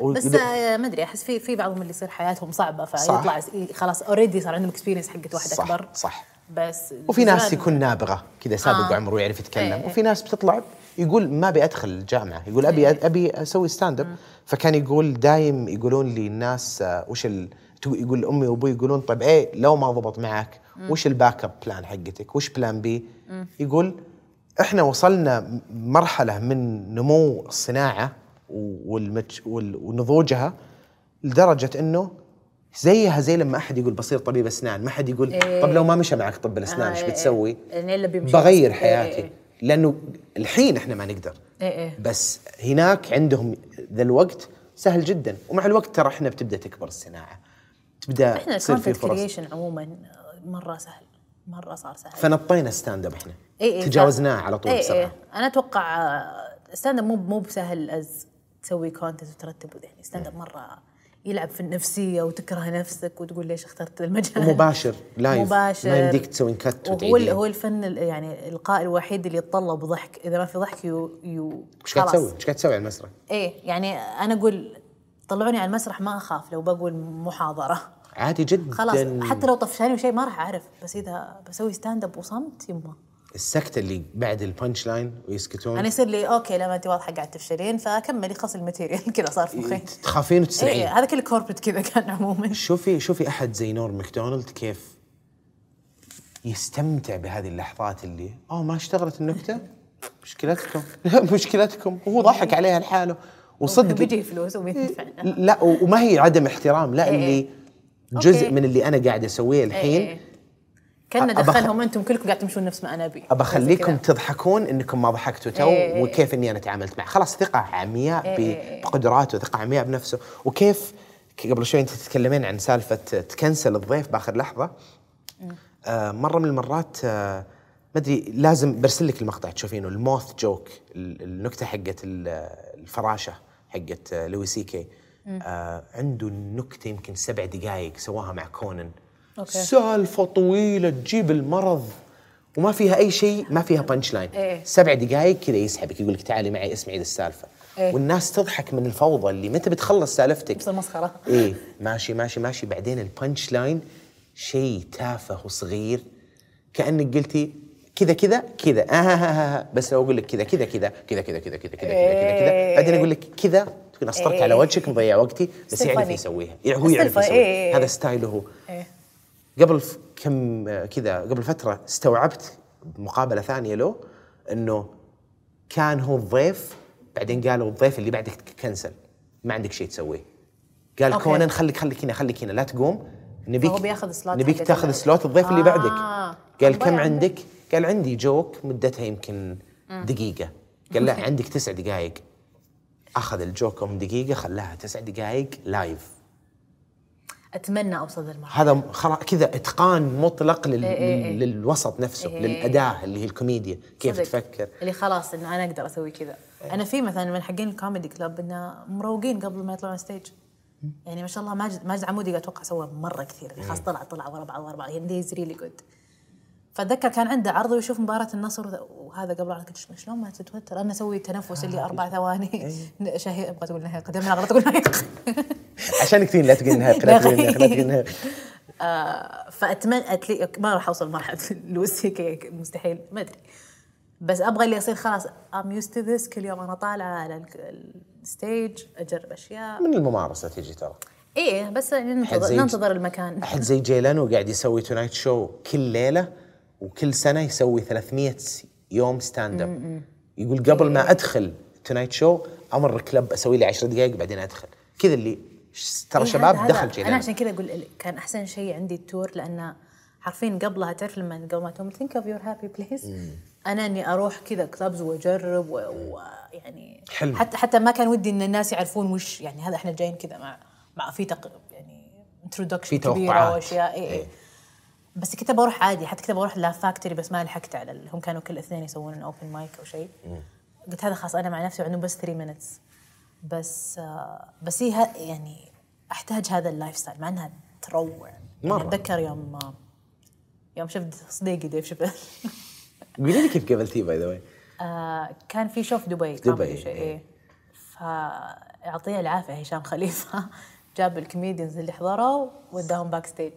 و-
بس آه، ما أدري أحس في في بعضهم اللي يصير حياتهم صعبة فيطلع س- خلاص already صار عندهم experience حقت واحد
صح
أكبر.
صح.
بس
وفي ناس يكون نابغة كذا سابق
آه.
عمره ويعرف يتكلم.
إيه.
وفي ناس بتطلع يقول ما أبي أدخل الجامعة يقول أبي أبي أسوي stand up فكان يقول دايم يقولون لي الناس آه، وش ال... يقول امي وأبوي يقولون طيب إيه لو ما ضبط معك وش ال backup plan حقتك وش plan B يقول إحنا وصلنا مرحلة من نمو الصناعة والمج... ونضوجها لدرجة إنه زيها زي لما أحد يقول بصير طبيب أسنان ما حد يقول
إيه.
طب لو ما مشى معك طب الأسنان
آه،
إيش
إيه،
بتسوي؟
يعني إلا بيمشي
بغير.
إيه،
حياتي
إيه.
لأنه الحين إحنا ما نقدر
إيه، إيه.
بس هناك عندهم ذا الوقت سهل جدا ومع الوقت ترى إحنا بتبدأ تكبر الصناعة
تبدأ
إحنا ال
content
فرص.
creation عموما مرة سهل مرة صار سهل.
فنطينا stand up إحنا.
إيه إيه
تجاوزناه على طول
إيه
بسرعة.
إيه. أنا أتوقع stand up مو مو بسهل as تسوي content وترتب يعني stand up مرة يلعب في النفسية وتكره نفسك وتقول ليش اخترت المجال.
ومباشر live
مباشر.
ما يمديك تسوي
cut ال- هو الفن ال- يعني الآرت الوحيد اللي يتطلب ضحك. إذا ما في ضحك يو يو
إيش قاعد. تسوي؟ إيش قاعد تسوي على المسرح؟
إيه يعني أنا أقول طلعوني على المسرح ما أخاف لو بقول محاضرة.
عادي جدا.
خلاص حتى لو طفشاني وشيء ما راح أعرف. بس إذا بسوي stand up وصمت يمه
السكتة اللي بعد ال punch line ويسكتون.
أنا يصير لي okay لما انت واضحة قاعد تفشلين. فاكملي خلص ال material كذا صار في مخي
تخافين
إيه
وتسرعين
هذا كله corporate كذا كان عموما.
شوفي شوفي أحد زي نورم ماكدونالد كيف يستمتع بهذه اللحظات اللي أوه ما اشتغلت النكتة؟ مشكلتكم. لا مشكلتكم وهو ضحك عليها لحاله. وصدق
بيجي فلوس وبيدفع.
لا وما هي عدم احترام. لا
إيه
اللي
إيه.
جزء
okay.
من اللي أنا قاعد أسويه الحين
إيه. كان
أبي أخ-
دخلهم أنتم كلكم قاعد تمشون نفس ما أنا
أبي
ابي
اخليكم. تضحكون إنكم ما ضحكتوا تو
إيه.
وكيف إني أنا تعاملت معه خلاص ثقة عمياء
إيه.
بقدراته ثقة عمياء بنفسه وكيف قبل شوي أنت تتكلمين عن سالفة ت cancel الضيف بآخر لحظة آه مرة من المرات آه ما أدري لازم برسل لك المقطع تشوفينه ال moth joke ال- النكتة حقت ال- الفراشة حقت لوي سي كي آه عنده نكته يمكن سبع دقائق سواها مع كونن
okay.
سالفة طويلة تجيب المرض وما فيها أي شيء ما فيها punch line
إيه.
سبع دقائق كذا يسحبك يقول لك تعالي معي اسمعي السالفه
إيه.
والناس تضحك من الفوضى اللي متى بتخلص سالفتك؟
بس مسخرة.
إيه. ماشي ماشي ماشي. بعدين ال punch line شيء تافه وصغير. كأنك قلتي كذا كذا كذا. آه آه آه آه. بس لو أقول لك كذا كذا كذا كذا كذا كذا كذا كذا كذا كذا. بعدين أقول لك كذا. تكون اسطرت
إيه.
على وجهك مضيع وقتي بس يعرف. يسويها يعني هو يعرف. يسويها
إيه.
هذا style ه هو
إيه.
قبل كم كذا قبل فترة استوعبت مقابلة ثانية له إنه كان هو الضيف بعدين قالوا الضيف اللي بعدك cancel ما عندك شيء تسويه قال
okay.
كونان خليك خليك هنا خليك هنا لا تقوم نبيك
فهو بياخذ slot
نبيك تاخذ slot الضيف اللي
آه.
بعدك قال كم. عندك؟ قال عندي joke مدتها يمكن دقيقة قال لا عندك تسع دقائق أخذ ال joke ام دقيقة خلاها تسع دقائق live
أتمنى أوصل للمرحله
هذا خلاص كذا إتقان مطلق لل...
إيه إيه إيه.
للوسط نفسه
إيه.
للأداة اللي هي الكوميديا. كيف
صدق.
تفكر؟
اللي خلاص إنه أنا أقدر أسوي كذا. أنا في مثلا من حقين ال comedy club إنه مروقين قبل ما يطلعون stage يعني ما شاء الله ماجد ماجد عمودي أتوقع سوى مرة كثير. يعني خلاص طلع طلع ورا بعض ورا بعض. يعني really good فأتذكر كان عنده عرض ويشوف مباراة النصر وهذا قبل عرض قلت شلون ما تتوتر. أنا أسوي تنفس اللي أربع ثواني. شهي أبغى تقول نهايه قدمنا أغلط أقول نهايه
عشان كثير لا تقول نهايه لا تقول نهايه لا تقول نهايه
آه، فأتمنى أتلي... ما راح أوصل مرحله لوي سي كي مستحيل ما أدري. بس أبغى اللي يصير خلاص I'm used to this كل يوم أنا طالعة على ال- ال stage أجرب أشياء.
من الممارسة تجي ترى.
إيه بس يعني ننتظر, ننتظر المكان.
أحد زي جاي لينو قاعد يسوي Tonight Show كل ليلة وكل سنة يسوي 300 يوم stand up يقول قبل ما أدخل Tonight Show أمر club أسوي لي 10 دقائق بعدين أدخل كذا اللي ترى
إيه
شباب دخل.
جاي
لينو
أنا عشان كذا أقول كان أحسن شيء عندي ال tour لأنه عارفين قبلها تعرف لما قبل ما تقوم think of your happy place أنا إني أروح كذا clubs وأجرب ويعني
حلو.
حتى حتى ما كان ودي إن الناس يعرفون وش يعني هذا إحنا جايين كذا مع مع في tag يعني introduction
في كبيرة.
وأشياء اي
إيه.
بس كنت بروح عادي حتى كنت بروح فاكتوري بس ما لحقت على هم كانوا كل اثنين يسوون open mic أو شيء. قلت هذا خلاص أنا مع نفسي وعندهم بس 3 minutes بس آه بس هي يعني أحتاج هذا ال lifestyle مع إنها تروع. يعني
مرة.
أتذكر يوم يوم شفت صديقي ديف شابيل
قولي لي كيف قابلتيه by the way
آه كان في show في دبي
دبي،
شيء
إيه.
إيه. فيعطيه العافية هشام خليفة. جاب ال comedians اللي حضروا وداهم backstage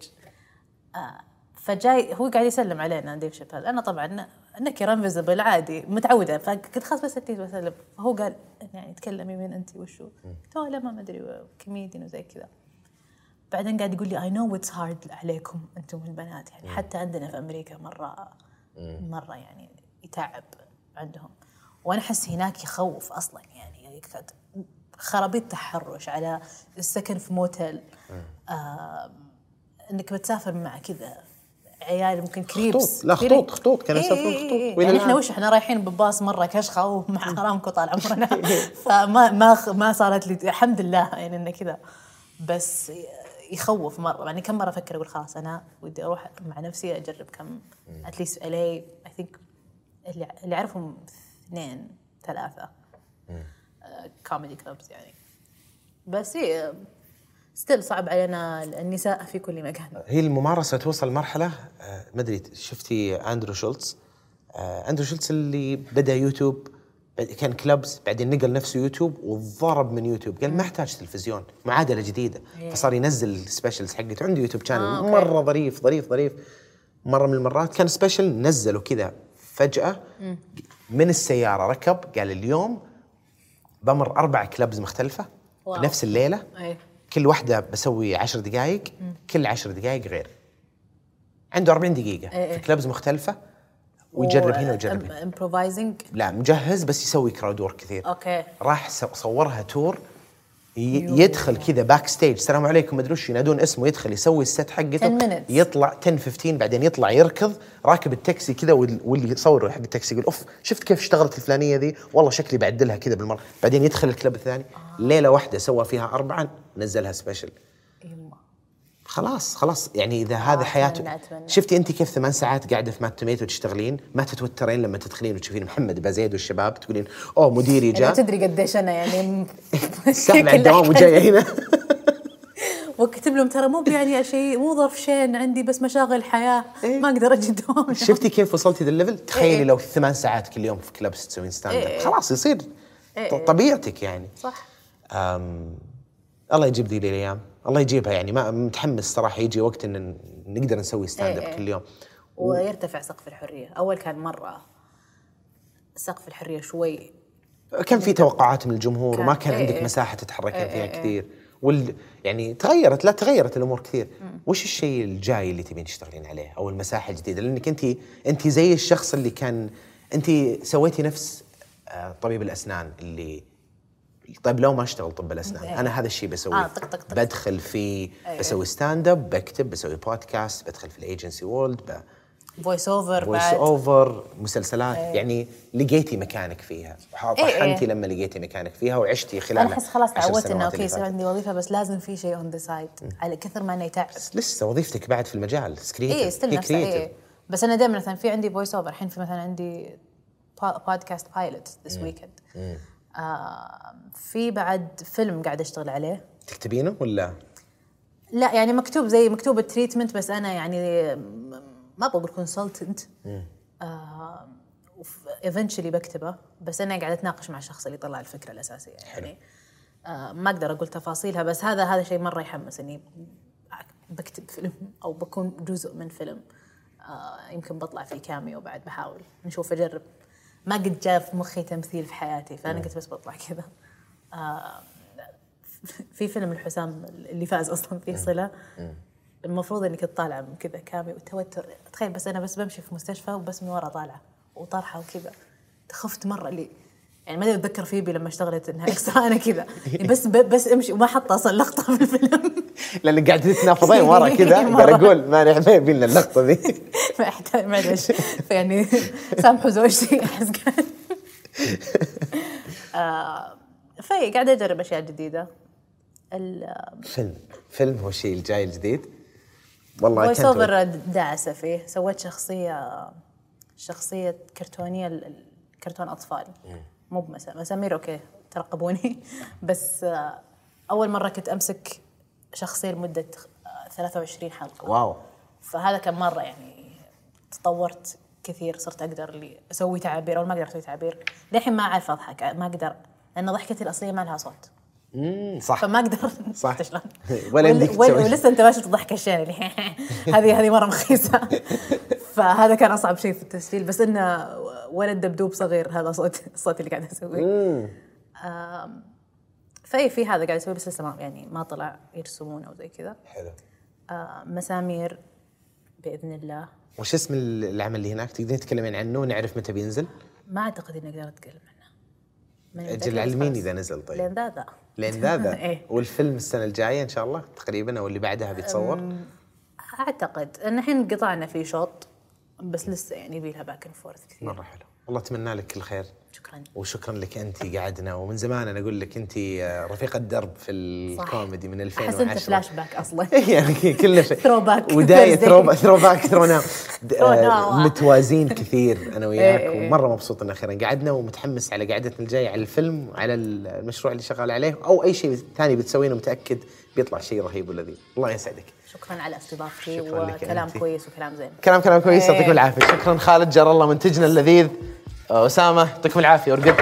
آه فجاي هو قاعد يسلم علينا ديف شابيل أنا طبعا نكر invisible عادي متعودة. فقلت خلاص بس اتيت بسلم. فهو قال يعني تكلمي مين انت وشو؟ قلت له لا ما أدري كوميديان وزي كذا. بعدين قاعد يقول لي I know it's hard عليكم أنتم البنات. يعني حتى عندنا في أمريكا مرة مرة يعني يتعب عندهم. وأنا أحس هناك يخوف أصلا يعني. خرابيط تحرش على السكن في موتيل. آه إنك بتسافر مع كذا. عيال ممكن كريبس
لا، خطوط- خطوط، كانوا
إيه
يسافرون
إيه
خطوط.
إيه. يعني
إحنا.
وش إحنا رايحين بباص مرة كشخة ومع ارامكو طال عمرنا. فما ما ما صارت لي الحمد لله يعني إنه كذا. بس يخوف مرة. يعني كم مرة أفكر أقول خلاص أنا ودي أروح مع نفسي أجرب كم at least اللي I think اللي اللي أعرفهم اثنين ثلاثة. comedy clubs يعني. بس هي still صعب علينا النساء في كل مكان.
هي الممارسة توصل مرحلة آه، ما أدري شفتي أندرو شولتز؟ آه، أندرو شولتز اللي بدأ يوتيوب كان clubs بعدين نقل نفسه يوتيوب وضرب من يوتيوب قال ما أحتاج تلفزيون معادلة جديدة. فصار ينزل ال specials حقته عنده يوتيوب channel
آه،.
مرة ظريف ظريف ظريف. مرة من المرات كان special نزله كذا فجأة من السيارة ركب قال اليوم بمر أربع clubs مختلفة
wow.
نفس الليلة.
اي
كل واحدة بسوي عشر دقائق كل عشر دقائق غير. عنده 40 دقيقة
إيه.
في clubs مختلفة ويجرب هنا ويجرب هنا.
improvising
لا مجهز بس يسوي crowd work كثير.
okay.
راح صورها tour يدخل كذا backstage السلام عليكم مدري وش ينادون اسمه يدخل يسوي ال set حقته.
10 minutes.
يطلع 10 15 بعدين يطلع يركض راكب التاكسي كذا وال- واللي يصور حق التاكسي يقول أوف شفت كيف اشتغلت الفلانية ذي؟ والله شكلي بعدلها كذا بالمرة. بعدين يدخل ال club الثاني. ليلة واحدة سوى فيها اربعه نزلها special
يما
خلاص خلاص. يعني إذا هذا حياته
أتمنى- أتمنى.
شفتي أنت كيف ثمان ساعات قاعدة في Mad Tomato تشتغلين ما تتوترين لما تدخلين وتشوفين محمد بازيد والشباب تقولين أوه مديري جاء.
تدري قديش أنا يعني
على الدوام وجايه هنا.
واكتب لهم ترى مو يعني شيء مو ظرف شين عندي بس مشاغل حياه ما أقدر أجي الدوام
شفتي كيف وصلتي ذا ال level؟ تخيلي
إيه.
لو ثمان ساعات كل يوم في clubs تسوين stand-up
إيه.
خلاص يصير
إيه.
طبيعتك يعني.
صح.
الله يجيب ذي الأيام. الله يجيبها يعني ما متحمس صراحة يجي وقت إن نقدر نسوي stand-up
إيه.
كل يوم.
ويرتفع سقف الحرية. أول كان مرة سقف الحرية شوي.
كان في توقعات من الجمهور
كان-
وما كان
إيه
عندك
إيه.
مساحة تتحركين
إيه
فيها
إيه
كثير. وال يعني تغيرت لا تغيرت الأمور كثير. وش الشيء الجاي اللي تبين تشتغلين عليه؟ أو المساحة الجديدة؟ لأنك انت انت زي الشخص اللي كان انت سويتي نفس آه، طبيب الأسنان اللي طيب لو ما اشتغل طب الاسنان
إيه.
أنا هذا الشيء بسويه.
آه، طق- طق- طق.
بدخل في
إيه.
بسوي stand-up بكتب بسوي بودكاست بدخل في ال agency
world voice
over
voice
over مسلسلات. يعني لقيتي مكانك فيها. طحنتي
إيه.
لما لقيتي مكانك فيها وعشتي خلال
أنا أحس خلاص تعودت إنه
okay
يصير. عندي وظيفة بس لازم في شيء on the side على كثر ما انه يتعب
لسه وظيفتك بعد في المجال. it's
creative I still نفسه اي بس أنا دائما مثلا في عندي voice over الحين في مثلا عندي podcast pilot this weekend في بعد فيلم قاعد أشتغل عليه.
تكتبينه ولا؟
لا يعني مكتوب زي مكتوب ال treatment بس أنا يعني ما بقول consultant ايفنشلي بكتبه بس أنا قاعدة أتناقش مع الشخص اللي طلع الفكرة الأساسية يعني. آه ما أقدر أقول تفاصيلها بس هذا هذا شيء مرة يحمس إني بكتب فيلم أو بكون جزء من فيلم. آه يمكن بطلع في كاميو بعد بحاول نشوف أجرب. ما قد جاء في مخي تمثيل في حياتي فأنا قلت بس بطلع كذا. آه في فيلم الحسام اللي فاز أصلا فيه صلة. المفروض إني كنت طالعة من كذا كامي والتوتر تخيل بس أنا بس بمشي في مستشفى وبس من ورا طالعة وطرحه وكذا. خفت مرة لي. يعني ما أتذكر فيبي لما اشتغلت إنها اكسترا أنا كذا. بس بس أمشي. وما حط أصلا لقطة في الفيلم.
لأن قاعد تتنافضين ورا كذا. أقدر أقول ما ما يبي لنا اللقطة ذي.
معلش فيعني سامحوا زوجتي. أحس قاعد. آه، في قاعدة أجرب أشياء جديدة.
فيلم. فيلم هو الشيء الجاي الجديد. والله voice
over دعسه فيه. سويت شخصيه شخصية كرتونية كرتون أطفال. مو بمسا- مسامير okay ترقبوني. بس آه، أول مرة كنت أمسك شخصية لمدة آه، 23 حلقة.
wow.
فهذا كان مرة يعني تطورت كثير صرت أقدر اللي أسوي تعابير أو ما أقدر أسوي تعابير. للحين ما أعرف أضحك ما أقدر لأن ضحكتي الأصلية ما لها صوت.
امم صح.
فما أقدر.
صح. ولا يمديك.
ولسه أنت ما شفت ضحك الشين اللي هذه هذه مرة مخيسة. فهذا كان أصعب شيء في التسجيل بس إنه ولد دبدوب صغير هذا صوت الصوت اللي قاعد أسويه. آم، في في هذا قاعد اسويه بس لسه ما يعني ما طلع يرسمون أو زي كذا.
حلو.
آه، مسامير بإذن الله.
وش اسم العمل اللي هناك؟ تقدرين تتكلمين عنه ونعرف متى بينزل؟
ما أعتقد إني أقدر أتكلم عنه. أجل
علميني. إذا نزل طيب.
لين ذا ذا.
لين ذا ذا.
إيه.
والفيلم السنة الجاية إن شاء الله تقريبا أو اللي بعدها بيتصور؟
أعتقد. إن الحين قطعنا في شوط بس لسه يعني يبي لها باك اند فورث كثير.
مرة حلو. والله أتمنى لك كل خير.
شكرا.
وشكرا لك أنت قعدنا. ومن زمان أنا أقول لك أنت رفيقة درب في الكوميدي من 2010
أحس أنت فلاش باك أصلا.
يعني كل شيء.
Back.
وداية
Thursday.
ثرو ثرو باك ثرو ناو. متوازين كثير أنا وياك.
إيه.
ومرة مبسوط إن أخيرا قعدنا ومتحمس على قعدتنا الجاية على الفيلم وعلى المشروع اللي شغال عليه. أو أي شيء ثاني بتسوينه متأكد بيطلع شيء رهيب ولذيذ الله يسعدك.
شكرا على استضافتي وكلام. كويس وكلام زين.
كلام كلام كويس.
إيه.
يعطيكم العافية. شكرا خالد جار الله منتجنا اللذيذ. أسامة يعطيكم العافية ورقد